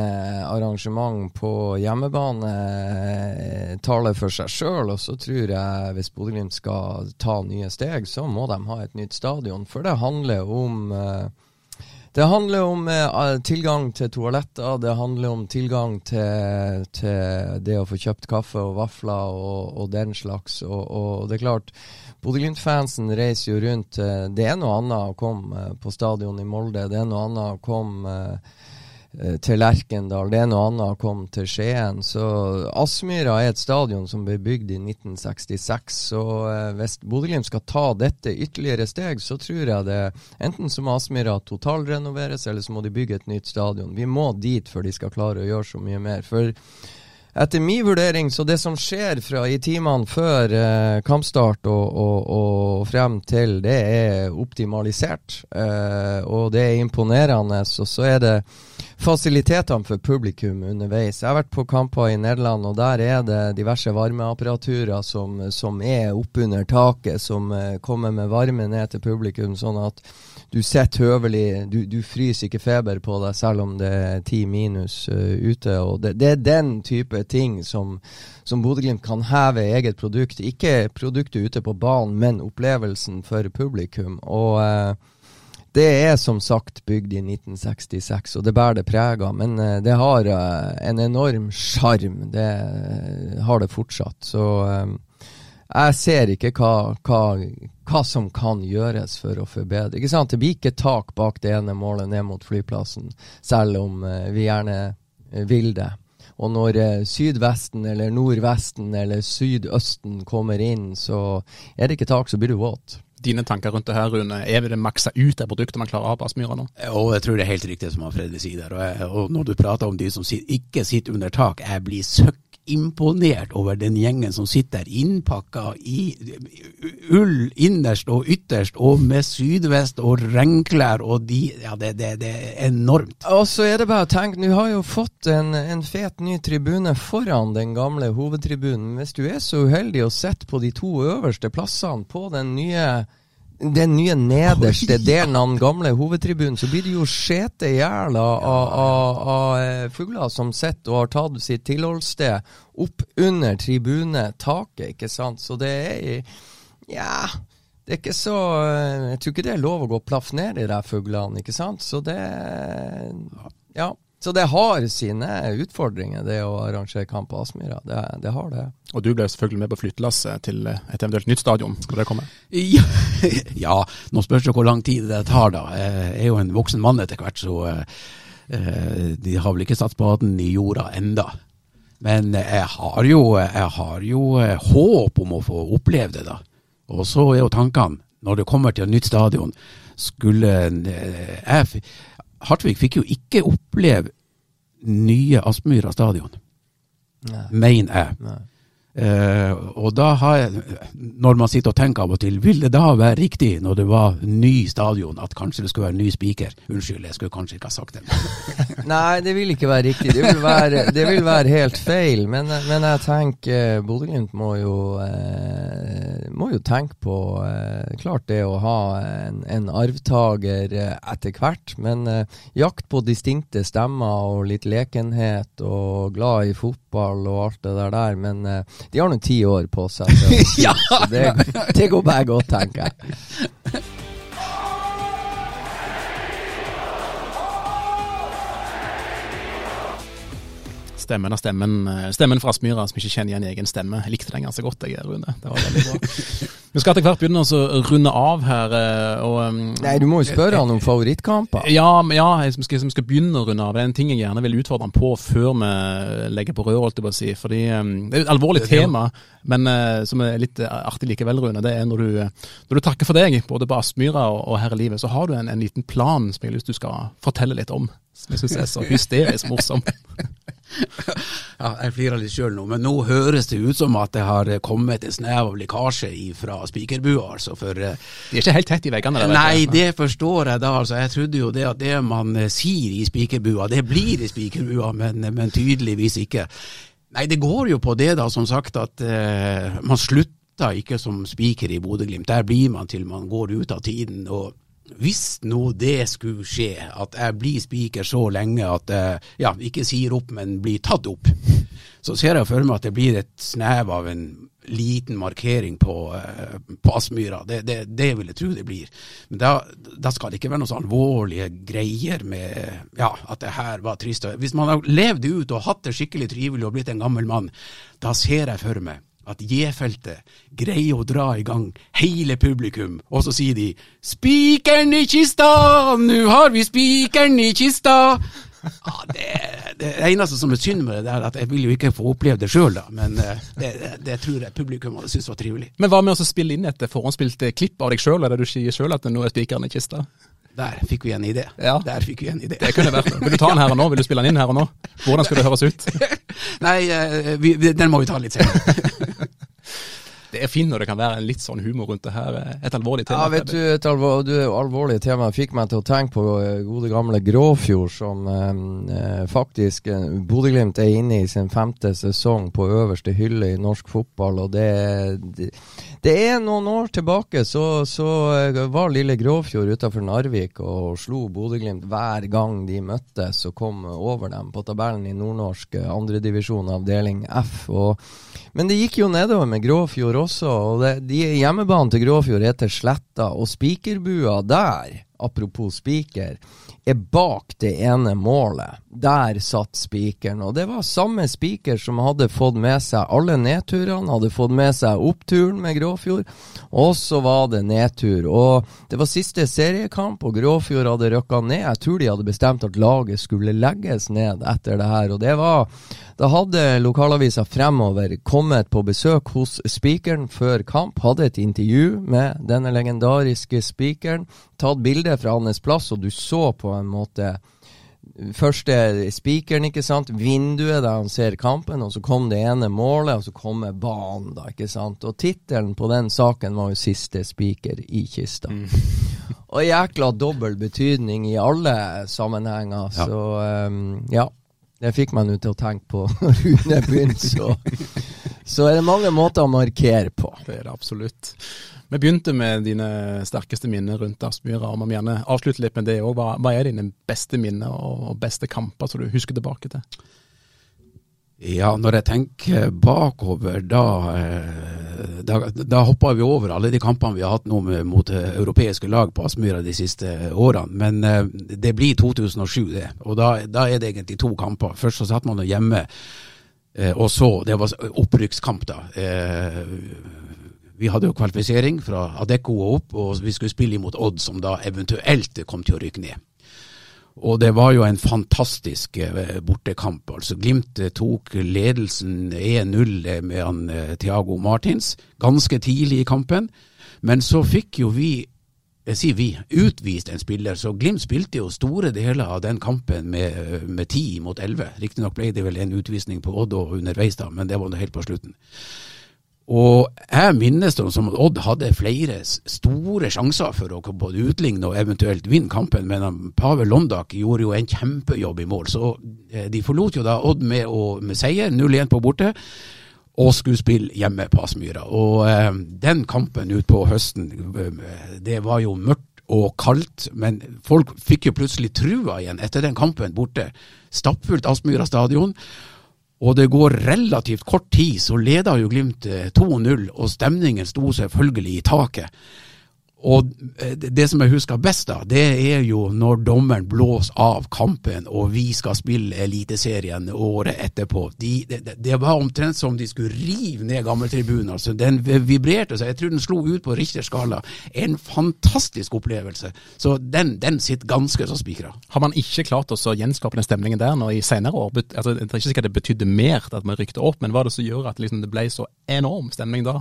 arrangement på hjemmebane, eh, taler for seg sjøl. Og så tror jeg hvis Bodø-Glimt skal ta nye steg, så må de ha et nytt stadion. For det handler om eh, det handler om eh, tilgang til toaletter, det handler om tilgang til, til, det å få kjøpt kaffe og vafler og, og den slags. Og, og, det er klart, Bodø-Glimt-fansen reiser jo rundt. Eh, det er noe annet å komme eh, på stadion i Molde, det er noe annet å komme eh, til Lerkendal. Det er noe annet å komme til Skien. Så Aspmyra er et stadion som ble bygd i 1966. Så hvis Bodø-Glimt skal ta dette ytterligere steg, så tror jeg det enten så må Aspmyra totalrenoveres, eller så må de bygge et nytt stadion. Vi må dit før de skal klare å gjøre så mye mer. For etter min vurdering, så det som skjer fra i timene før eh, kampstart og, og, og, frem til, det er optimalisert. Eh, og det er imponerende. Og så er det fasilitetene for publikum underveis. Jeg har vært på kamper i Nederland, og der er det diverse varmeapparaturer som, som er oppunder taket, som uh, kommer med varme ned til publikum, sånn at du sitter høvelig. Du, du, fryser ikke feber på deg selv om det er ti minus uh, ute. og det, det, er den type ting som, som Bodø-Glimt kan heve eget produkt. Ikke produktet ute på banen, men opplevelsen for publikum. og uh, det er som sagt bygd i 1966, og det bærer det preg av. Men uh, det har uh, en enorm sjarm. Det uh, har det fortsatt. Så jeg ser ikke hva, hva, hva, som kan gjøres for å forbedre. Ikke sant? Det blir ikke tak bak det ene målet ned mot flyplassen, selv om vi gjerne vil det. Og når sydvesten eller nordvesten eller sydøsten kommer inn, så er det ikke tak, så blir du våt dine tanker rundt det her, Rune. Er det maksa ut det produktet man klarer å ha på Aspmyra nå? Og jeg tror det er helt riktig som Fredrik sier der. Og, jeg, og, når du prater om de som ikke sitter under tak, jeg blir søkk imponert over den gjengen som sitter innpakka i ull innerst og ytterst, og med sydvest og regnklær, og de Ja, det, det, det er enormt. Og så er det bare å tenke, du har jo fått en, en, fet ny tribune foran den gamle hovedtribunen. Hvis du er så uheldig å sitte på de to øverste plassene på den nye den nye nederste delen av den gamle hovedtribunen, så blir det jo skjete i hjel av, av, av, eh, fugler som sitter og har tatt sitt tilholdssted opp under tribunetaket, ikke sant. Så det er Ja. Det er ikke så eh, Jeg tror ikke det er lov å gå og plaffe ned de fuglene, ikke sant. Så det Ja. Så det har sine utfordringer, det å arrangere kamp på Aspmyra. Det, det, har det. Og du ble selvfølgelig med på flyttelasset til et eventuelt nytt stadion. Skal det komme? Ja, ja, nå spørs det hvor lang tid det tar, da. Jeg er jo en voksen mann etter hvert, så uh, de har vel ikke satt spaden i jorda enda. Men jeg har jo, jeg har jo uh, håp om å få oppleve det, da. Og så er jo tankene, når det kommer til et nytt stadion, skulle uh, jeg Hartvig fikk jo ikke oppleve nye Aspmyra stadion, mener jeg. Nei. Uh, og da har jeg, når man sitter og tenker av og til, vil det da være riktig når det var ny stadion, at kanskje det skulle være ny spiker? Unnskyld, jeg skulle kanskje ikke ha sagt det. Nei, det vil ikke være riktig. Det vil være, det vil være helt feil. Men, men jeg tenker Bodø-Glimt må, eh, må, jo tenke på eh, klart det å ha en, en arvtaker eh, etter hvert. Men eh, jakt på distinkte stemmer og litt lekenhet og glad i fotball og alt det der der. men eh, de har nå ti år på seg, så, ja. så det, det, går bare godt, tenker jeg. stemmen av stemmen, eh, stemmen fra Aspmyra som ikke kjenner igjen egen stemme. Jeg likte den ganske godt, jeg, Rune. Det var veldig bra. Vi skal etter hvert begynne å runde av her. eh, Og, um, Nei, du må jo spørre han om favorittkamper. ja, ja, jeg skal, jeg skal begynne å runde av. Det er en ting jeg gjerne vil utfordre han på før vi legger på rør, holdt jeg på å si. Fordi Det er et alvorlig tema, men eh, som er litt eh, artig likevel, Rune. Det er når du, eh, når du takker for deg, både på Aspmyra og, og her i livet, så har du en, en liten plan som jeg har lyst til du skal fortelle litt om. Som jeg syns er så hysterisk morsom. Ja, jeg flirer litt sjøl nå, men nå høres det ut som at det har kommet en snev av lekkasje fra spikerbua. Altså, for eh, De er ikke helt tett i veggene. der, Nei, det forstår jeg da. Altså, jeg trodde jo det at det man eh, sier i spikerbua, det blir i spikerbua, men, men tydeligvis ikke. Nei, det går jo på det, da, som sagt, at eh, man slutter ikke som spiker i Bodø-Glimt. Der blir man til man går ut av tiden. og hvis nå det skulle skje, at jeg blir spiker så lenge at jeg ja, ikke sier opp, men blir tatt opp, så ser jeg for meg at det blir et snev av en liten markering på, eh, på Aspmyra. Det, det, det vil jeg tro det blir. Men da, da skal det ikke være noen så alvorlige greier med ja, at det her var trist. Hvis man har levd ut og hatt det skikkelig trivelig og blitt en gammel mann, da ser jeg for meg at J-feltet greier å dra i gang hele publikum, og så sier de 'Spikeren i kista! Nå har vi spikeren i kista!' Ja, det, det eneste som er synd med det, er at jeg vil jo ikke få oppleve det sjøl. Men eh, det, det, tror jeg publikum hadde syntes var trivelig. Men hva med å spille inn et forhåndsspilt eh, klipp av deg sjøl, eller du sier sjøl at nå er spikeren i kista? Der fikk vi en idé. Ja. Der fikk vi en idé. Det kunne vært Vil du ta den her og nå? Vil du spille den inn her og nå? Hvordan skal det høres ut? Nei, eh, vi- den må vi ta litt senere. Det er fint når det kan være en litt sånn humor rundt det her. eh, Et alvorlig tema. Ja, vet du, et alvor, du alvorlig tema fikk meg til å tenke på eh, gode gamle Gråfjord, som eh, eh, faktisk eh, Bodø-Glimt er inne i sin femte sesong på øverste hylle i norsk fotball, og det, det, det er noen år tilbake så, så eh, var lille Gråfjord utafor Narvik og slo Bodø-Glimt hver gang de møttes og kom over dem på tabellen i nordnorsk eh, andredivisjon avdeling F. og men det gikk jo nedover med Gråfjord også, og det, de hjemmebanen til Gråfjord heter Sletta, og spikerbua der, apropos spiker, er bak det ene målet. Der satt spikeren, og det var samme spiker som hadde fått med seg alle nedturene, hadde fått med seg oppturen med Gråfjord, og så var det nedtur. Og det var siste seriekamp, og Gråfjord hadde rykka ned. Jeg tror de hadde bestemt at laget skulle legges ned etter det her, og det var da hadde lokalavisa Fremover kommet på besøk hos spikeren før kamp, hadde et intervju med denne legendariske spikeren, tatt bilde fra hans plass, og du så på en måte Første spikeren, ikke sant. Vinduet der han ser kampen, og så kom det ene målet, og så kommer banen, da, ikke sant. Og tittelen på den saken var jo 'Siste spiker i kista'. og jækla dobbel betydning i alle sammenhenger, Ja. så um, ja. Det fikk meg nå til å tenke på når Rune begynte, så, så er det mange måter å markere på. Det er det absolutt. Vi begynte med dine sterkeste minner rundt Aspmyra, og vi må gjerne avslutte litt med det òg. Hva, hva er dine beste minner og beste kamper som du husker tilbake til? Ja, når jeg tenker bakover, da, eh, da, da hopper vi over alle de kampene vi har hatt nå med, mot eh, europeiske lag på Aspmyra de siste årene. Men eh, det blir 2007, det. Og da, da er det egentlig to kamper. Først så satt man hjemme, og så Det var opprykkskamp, da. Vi hadde jo kvalifisering fra Adecco og opp, og vi skulle spille imot Odd, som da eventuelt kom til å rykke ned. Og det var jo en fantastisk eh, bortekamp. altså Glimt eh, tok ledelsen 1-0 med han eh, Thiago Martins ganske tidlig i kampen. Men så fikk jo vi, jeg sier vi, utvist en spiller. Så Glimt spilte jo store deler av den kampen med, eh, med 10 mot 11. Riktignok ble det vel en utvisning på Odd og underveis, da, men det var nå helt på slutten. Og jeg minnes det som at Odd hadde flere store sjanser for å både utligne og eventuelt vinne kampen, men Pavel Londak gjorde jo en kjempejobb i mål. Så eh, de forlot jo da Odd med, å, med seier, 0-1 på borte, og skulle spille hjemme på Aspmyra. Og eh, den kampen utpå høsten, eh, det var jo mørkt og kaldt, men folk fikk jo plutselig trua igjen etter den kampen borte. Stappfullt Aspmyra stadion. Og det går relativt kort tid, så leder jo Glimt eh, 2-0, og stemningen sto selvfølgelig i taket. Og eh, det som jeg husker best, da, det er jo når dommeren blåser av kampen og vi skal spille Eliteserien året etterpå. De, det, det- var omtrent som de skulle rive ned gammeltribunen. Altså, den vibrerte seg. Jeg tror den slo ut på Richters skala. En fantastisk opplevelse. Så den, den sitter ganske så spikra. Har man ikke klart å gjenskape den stemningen der når i senere år? Altså, det er ikke sikkert det betydde mer at man rykte opp, men hva er det som gjør at liksom, det ble så enorm stemning da?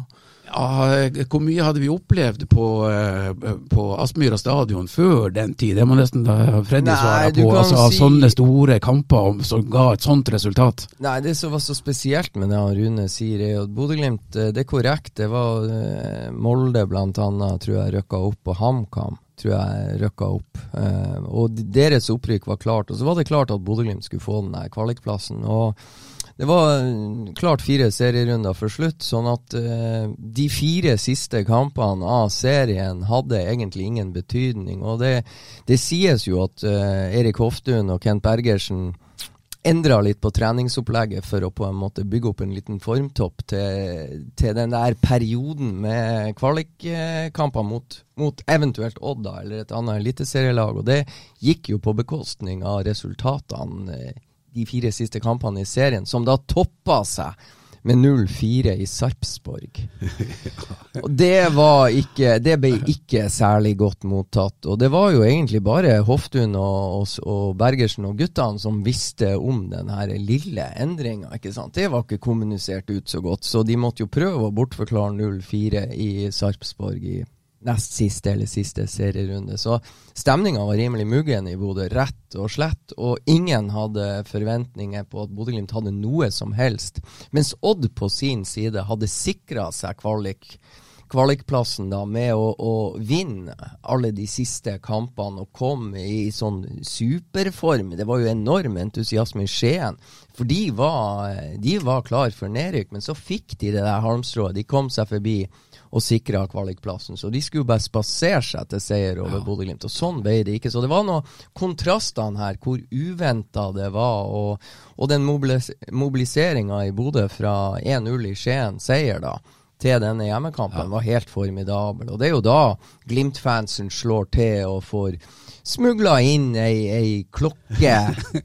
Ja, hvor mye hadde vi opplevd på, eh, på Aspmyra stadion før den tid? Det må nesten da Freddy svare på. Altså, si- sånne store kamper som ga et sånt resultat. Nei, det som var så spesielt med det Rune sier, er at Bodø-Glimt eh, Det er korrekt. Det var eh, Molde blant annet, tror jeg røkka opp, og HamKam tror jeg røkka opp. Og deres opprykk var klart. Og så var det klart at Bodø-Glimt skulle få den der kvalikplassen. Og det var klart fire serierunder for slutt, sånn at uh, de fire siste kampene av serien hadde egentlig ingen betydning. Og det, det sies jo at uh, Erik Hoftun og Kent Bergersen endra litt på treningsopplegget for å på en måte bygge opp en liten formtopp til, til den der perioden med kvalikkamper mot, mot eventuelt Odda eller et annet eliteserielag. Og det gikk jo på bekostning av resultatene eh, de fire siste kampene i serien, som da toppa seg med 0-4 i Sarpsborg. Og det var ikke Det ble ikke særlig godt mottatt. Og det var jo egentlig bare Hoftun og, og, og Bergersen og guttene som visste om den her lille endringa, ikke sant. Det var ikke kommunisert ut så godt, så de måtte jo prøve å bortforklare 0-4 i Sarpsborg i nest siste eller siste serierunde. Så stemninga var rimelig muggen i Bodø, rett og slett. Og ingen hadde forventninger på at Bodø-Glimt hadde noe som helst. Mens Odd på sin side hadde sikra seg kvalik kvalikplassen da med å, å vinne alle de siste kampene og komme i sånn superform. Det var jo enorm entusiasme i Skien. For de var, de var klar for nedrykk, men så fikk de det der halmstrået. De kom seg forbi og sikra kvalikplassen. Så de skulle bare spasere seg til seier over Bodø-Glimt. Og sånn ble det ikke. Så det var noen kontrastene her, hvor uventa det var. Og, og den mobilis mobiliseringa i Bodø fra 1-0 i Skien, seier da, til denne hjemmekampen var helt formidabel. Og det er jo da Glimt-fansen slår til og får smugla inn ei, ei klokke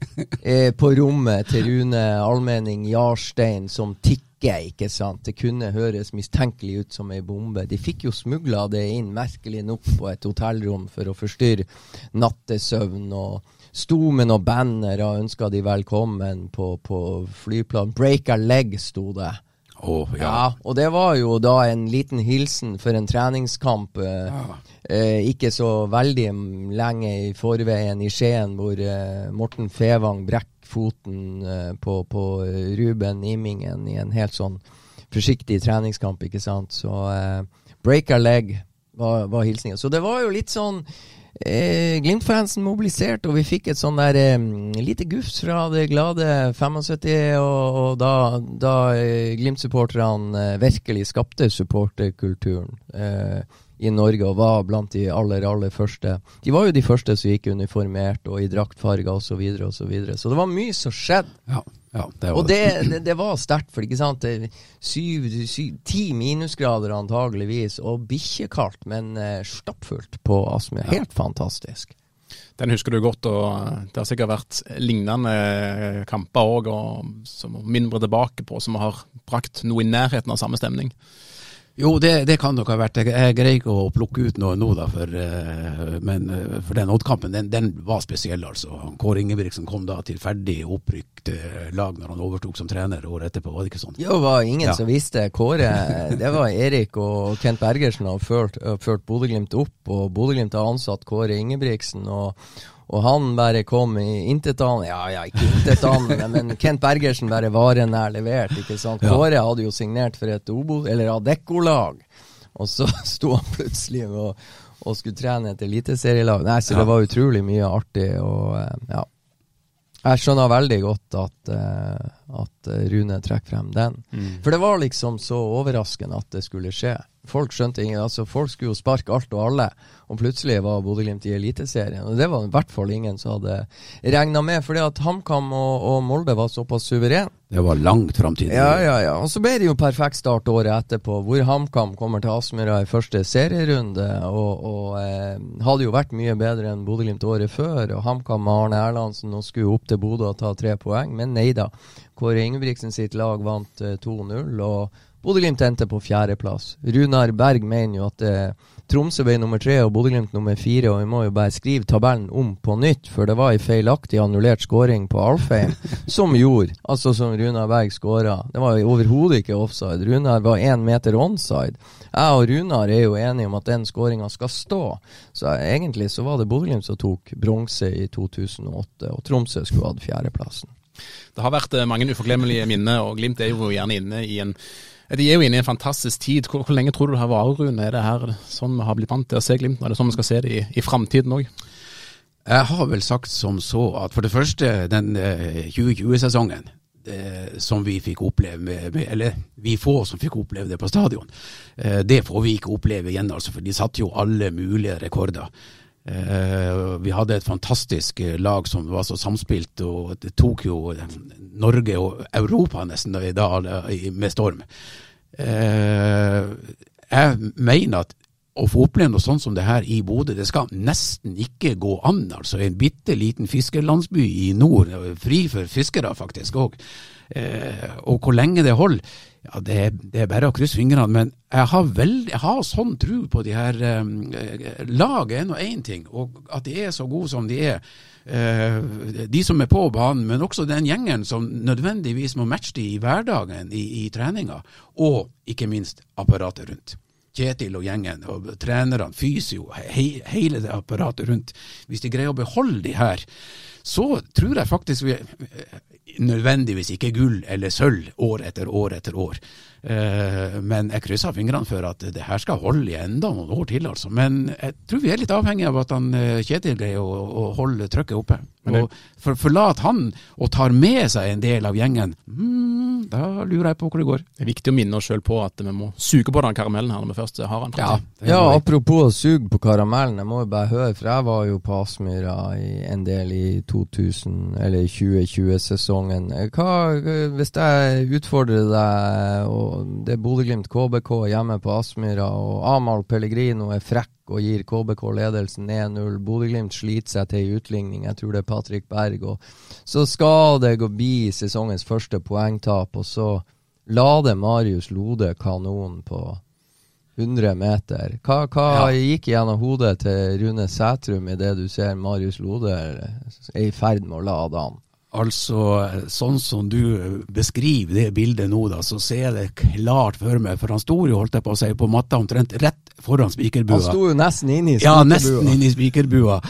eh, på rommet til Rune Almenning Jarstein som tikker, ikke sant. Det kunne høres mistenkelig ut som ei bombe. De fikk jo smugla det inn, merkelig nok, på et hotellrom for å forstyrre nattesøvn. og Sto med noen bannere og ønska de velkommen på, på flyplanen. Break a leg, sto det. Oh, ja. Ja, og det var jo da en liten hilsen for en treningskamp eh, eh, ikke så veldig lenge i forveien i Skien, hvor eh, Morten Fevang brekker foten eh, på, på Ruben Imingen i en helt sånn forsiktig treningskamp, ikke sant. Så eh, break a leg var, var hilsninga. Så det var jo litt sånn Eh, Glimt-fansen mobiliserte, og vi fikk et sånn der eh, lite gufs fra det glade 75, og, og da, da eh, Glimt-supporterne eh, virkelig skapte supporterkulturen eh, i Norge, og var blant de aller, aller første. De var jo de første som gikk uniformert og i draktfarger osv., så, videre, og så, videre. så det var mye som skjedde. Ja, ja, det var Og det, det, det var sterkt, for ikke sant syv, syv, Ti minusgrader antageligvis, og bikkjekaldt, men eh, stappfullt på Aspmyr. Helt fantastisk. Den husker du godt, og det har sikkert vært lignende kamper òg, som mindre tilbake på, som har brakt noe i nærheten av samme stemning. Jo, det, det kan nok ha vært. Jeg, greier ikke å plukke ut noe nå, da, for, eh, men eh, for den Odd-kampen, den, den var spesiell, altså. Kåre Ingebrigtsen kom da til ferdig opprykt eh, lag når han overtok som trener året etterpå, var det ikke sånn? Jo, det var ingen Ja. som visste. Kåre, det var Erik og Kent Bergersen har ført, ført Bodø-Glimt opp, og Bodø-Glimt har ansatt Kåre Ingebrigtsen. og og han bare kom i intetanende Ja, ja, ikke intetanende, men Kent Bergersen bare varenær levert, ikke sant. Ja. Kåre hadde jo signert for et Obo, eller Adecco-lag, og så sto han plutselig og, og skulle trene et eliteserielag. Nei, så det var utrolig mye artig, og eh, ja. Jeg skjønner veldig godt at, eh, at eh, Rune trekker frem den. For det var liksom så overraskende at det skulle skje. Folk skjønte ingen, altså folk skulle jo sparke alt og alle, og plutselig var Bodø-Glimt i Eliteserien. Og det var i hvert fall ingen som hadde regna med, fordi at HamKam og, og Molde var såpass suveren. Det var langt framtid. Ja, ja, ja. Og så ble det jo perfekt start året etterpå, hvor HamKam kommer til Aspmyra i første serierunde, og, og eh, hadde jo vært mye bedre enn Bodø-Glimt året før. Og HamKam med Arne Erlandsen og skulle opp til Bodø og ta tre poeng, men nei da. Kåre Ingebrigtsen sitt lag vant eh, 2-0. og Bodø-Glimt endte på fjerdeplass. Runar Berg mener jo at eh, Tromsø ble nummer tre og Bodø-Glimt nummer fire, og vi må jo bare skrive tabellen om på nytt, for det var ei feilaktig annullert skåring på Alfheim som gjorde, altså som Runar Berg skåra. Det var overhodet ikke offside. Runar var én meter onside. Jeg og Runar er jo enige om at den skåringa skal stå, så egentlig så var det Bodø-Glimt som tok bronse i 2008, og Tromsø skulle hatt fjerdeplassen. Det har vært eh, mange uforglemmelige minner, og Glimt er jo gjerne inne i en de er jo inne i en fantastisk tid. Hvor, hvor lenge tror du det har vart, Rune? Er det her sånn vi har blitt vant til å se Glimt? Er det sånn vi skal se det i, i framtiden òg? Jeg har vel sagt som så at for det første, den eh, 2020-sesongen eh, som vi fikk oppleve, med, eller vi få som fikk oppleve det på stadion, eh, det får vi ikke oppleve igjen, altså, for de satte jo alle mulige rekorder. Uh, vi hadde et fantastisk lag som var så samspilt, og det tok jo Norge og Europa nesten i dag med storm. Jeg mener at å få oppleve noe sånt som det her i Bodø, det skal nesten ikke gå an. altså En bitte liten fiskerlandsby i nord, fri for fiskere faktisk òg. Og hvor lenge det holder ja, det er, det er, bare å krysse fingrene, men jeg har, veld, jeg har sånn tro på de her um, Laget er nå én ting, og at de er så gode som de er. Uh, de som er på banen, men også den gjengen som nødvendigvis må matche de i hverdagen, i, i treninga, og ikke minst apparatet rundt. Kjetil og gjengen, og trenerne, fysio, he, hele det apparatet rundt. Hvis de greier å beholde de her, så tror jeg faktisk vi nødvendigvis ikke gull eller sølv år etter år etter år. Uh, men jeg krysser fingrene for at det her skal holde i enda noen år til. altså. Men jeg tror vi er litt avhengig av at han, uh, Kjetil greier å, å, holde trykket oppe. Og for, Forlater han og tar med seg en del av gjengen, mm, da lurer jeg på hvor det går. Det er viktig å minne oss sjøl på at vi må suge på den karamellen her når vi først har den. Ja, ja, apropos å suge på karamellen, jeg må jo bare høre, for jeg var jo på Aspmyra en del i 2000, eller 2020-sesongen. Hva, Hvis jeg utfordrer deg og det er Bodø-Glimt KBK hjemme på Aspmyra, og Amahl Pellegrino er frekk og gir KBK ledelsen 1-0. Bodø-Glimt sliter seg til en utligning, jeg tror det er Patrick Berg. Og så skal det gå bli sesongens første poengtap, og så lader Marius Lode kanonen på 100 meter. Hva, hva ja. gikk gjennom hodet til Rune Sætrum idet du ser Marius Lode er i ferd med å lade han? Altså, sånn som du beskriver det bildet nå, da, så ser jeg det klart for meg. For han sto jo, holdt jeg på å si, på matta omtrent rett foran spikerbua. Han sto jo nesten inne i spikerbua. Ja, nesten inne i spikerbua.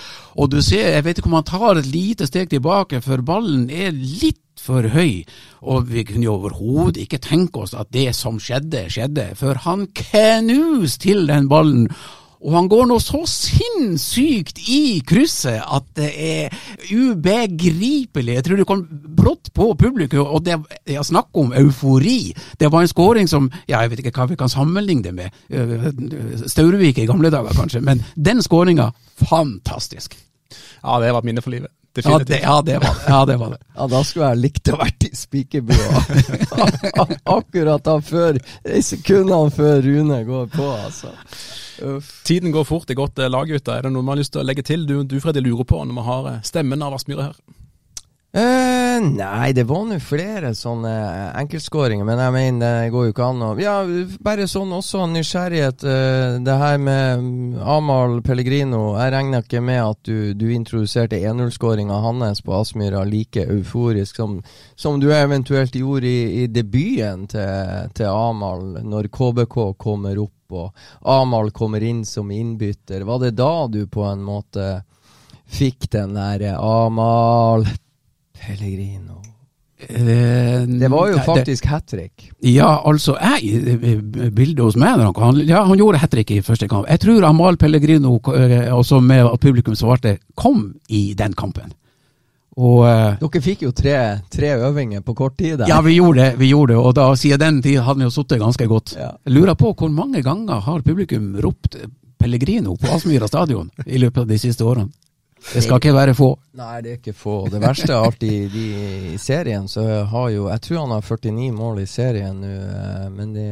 Og du ser, jeg vet ikke om han tar et lite steg tilbake, for ballen er litt for høy, og vi kunne jo overhodet ikke tenke oss at det som skjedde, skjedde, for han knuste til den ballen og han går nå så sinnssykt i krysset at det er ubegripelig. Jeg tror det kom brått på publikum, og det er snakk om eufori. Det var en skåring som ja, jeg vet ikke hva vi kan sammenligne det med. Øh, Staurevik i gamle dager, kanskje. Men den skåringa, fantastisk. Ja, det var et minne for livet. Ja det, ja, det var. Ja, det var det. Ja, da skulle jeg likt å vært i spikerbua. Akkurat da før, sekundene før Rune går på, altså. Uff. Tiden går fort. Det er godt eh, lag ute. Er det noe man har lyst til å legge til? Du, du Freddy, lurer på når vi har eh, stemmen av Aspmyra her? Uh, nei, det var nå flere sånne enkeltskåringer, men jeg mener det går jo ikke an å Ja, bare sånn også nysgjerrighet. Uh, det her med mm, Amahl Pellegrino. Jeg regner ikke med at du, du introduserte 1-0-skåringa hans på Aspmyra like euforisk som, som, du eventuelt gjorde i, i debuten til, til Amahl, når KBK kommer opp og Amahl kommer inn som innbytter. Var det da du på en måte fikk den der Amahl Pellegrino? Eh, det var jo faktisk hat trick. Ja, altså jeg, Bildet hos meg han, ja, han gjorde hat trick i første kamp. Jeg tror Amahl Pellegrino, eh, også med at publikum svarte, kom i den kampen. Og eh, Dere fikk jo tre, tre øvinger på kort tid der. ja, vi gjorde det, vi gjorde det, og da siden den tid hadde vi jo sittet ganske godt. Ja. Jeg lurer på hvor mange ganger har publikum ropt Pellegrino på Aspmyra stadion i løpet av de siste årene? Det skal ikke være få. Nei, det er ikke få. Det verste er alltid de, i serien, så har jo Jeg tror han har 49 mål i serien nå, eh, men de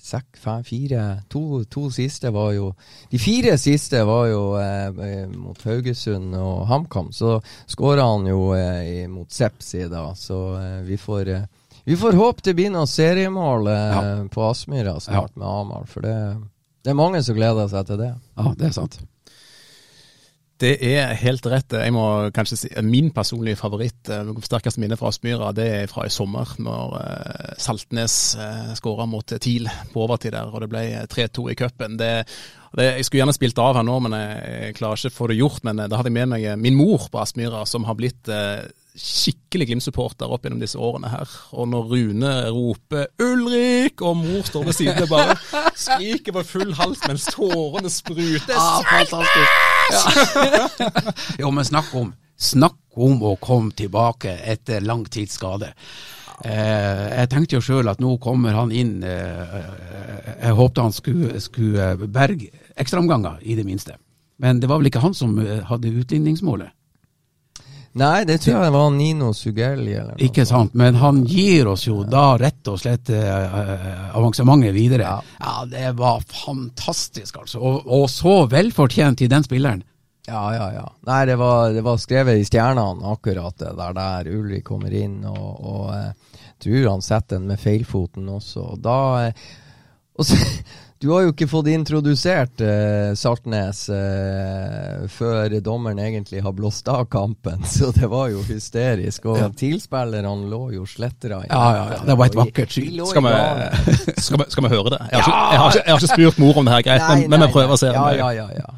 sek, fem, fire to, to siste var jo De fire siste var jo eh, eh, mot Haugesund og HamKam. Så skåra han jo eh, mot Sepsi da, så eh, vi får eh, vi får håpe det blir noen seriemål Ja. på Aspmyra snart med Amar, for det, det er mange som gleder seg til det. Ja, det er sant. Det er helt rett. Jeg må kanskje si Min personlige favoritt, eh, sterkeste minne fra Aspmyra, det er fra i sommer, når eh, Saltnes eh, skåra mot TIL på overtid der, og det ble 3-2 i cupen. Jeg skulle gjerne spilt av her nå, men jeg, klarer ikke å få det gjort. Men da hadde jeg med meg min mor på Aspmyra, som har blitt skikkelig Glimt-supporter opp gjennom disse årene her. Og når Rune roper 'Ulrik!' og mor står ved siden og bare skriker på full hals mens tårene spruter. Ah, fantastisk. jo, men snakk om Snakk om å komme tilbake etter lang tids skade. Eh, jeg tenkte jo sjøl at nå kommer han inn eh, Jeg håpte han skulle, skulle berge ekstraomganger, i det minste. Men det var vel ikke han som eh, hadde utligningsmålet? Nei, det tror jeg var Nino Sugelli. Eller noe Ikke sant, men han gir oss jo da rett og slett eh, avansementet videre. Ja. Ja. det var fantastisk, altså. Og, og så velfortjent i den spilleren. Ja, ja, ja. Nei, det var, det var skrevet i stjernene akkurat det der, der Ulrik kommer inn, og, og eh, tror han setter den med feilfoten også. Og da eh, og så, Du har jo ikke fått introdusert eh, Saltnes eh, før dommeren egentlig har blåst av kampen, så det var jo hysterisk. Og Ja. tilspillerne lå jo slettere. Ja, ja, ja. Det var et vakkert syn. Skal skal, skal vi høre det? Jeg har, ikke, jeg, har ikke, jeg har ikke spurt mor om det her, greit, Nei, men, men vi prøver å se. Ja, ja, ja, ja.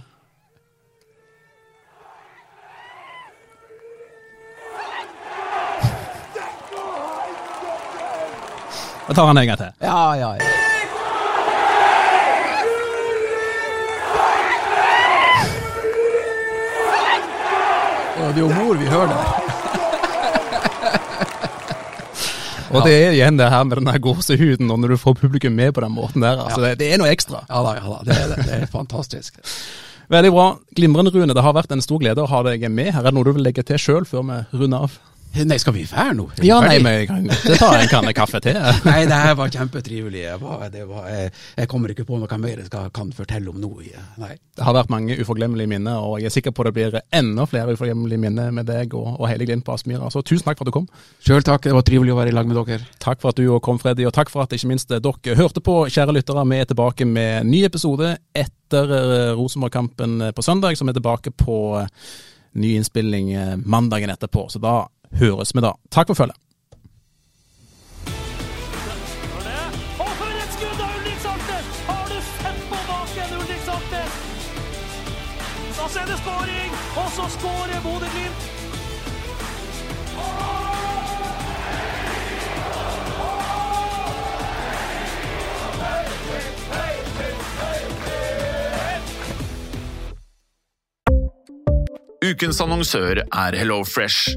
Jeg tar han en gang til. Ja, ja, ja. Og det er jo mor vi hører der. Og det er igjen det her med den gåsehuden, og når du får publikum med på den måten der. altså det, det er noe ekstra. Ja da, ja da. Det er, det er fantastisk. Veldig bra. Glimrende, Rune. Det har vært en stor glede å ha deg med. Her er det noe du vil legge til sjøl før vi runder av? Nei, skal vi fære nå? Ja, nei, men jeg kan godt ta en kanne kaffe til. Nei, det her var kjempetrivelig. Jeg, var, det var, jeg, jeg kommer ikke på noe mer jeg skal, kan fortelle om nå. Nei. Det har vært mange uforglemmelige minner, og jeg er sikker på det blir enda flere uforglemmelige minner med deg og, og hele Glimt på Aspmyra. Så tusen takk for at du kom. Sjøl takk, det var trivelig å være i lag med dere. Takk for at du kom, Freddy, og takk for at ikke minst dere hørte på. Kjære lyttere, vi er tilbake med ny episode etter eh, Rosenborg-kampen på søndag, som er tilbake på eh, ny innspilling eh, mandagen etterpå. Så da høres vi da. Takk for følget. Ukens annonsør er HelloFresh.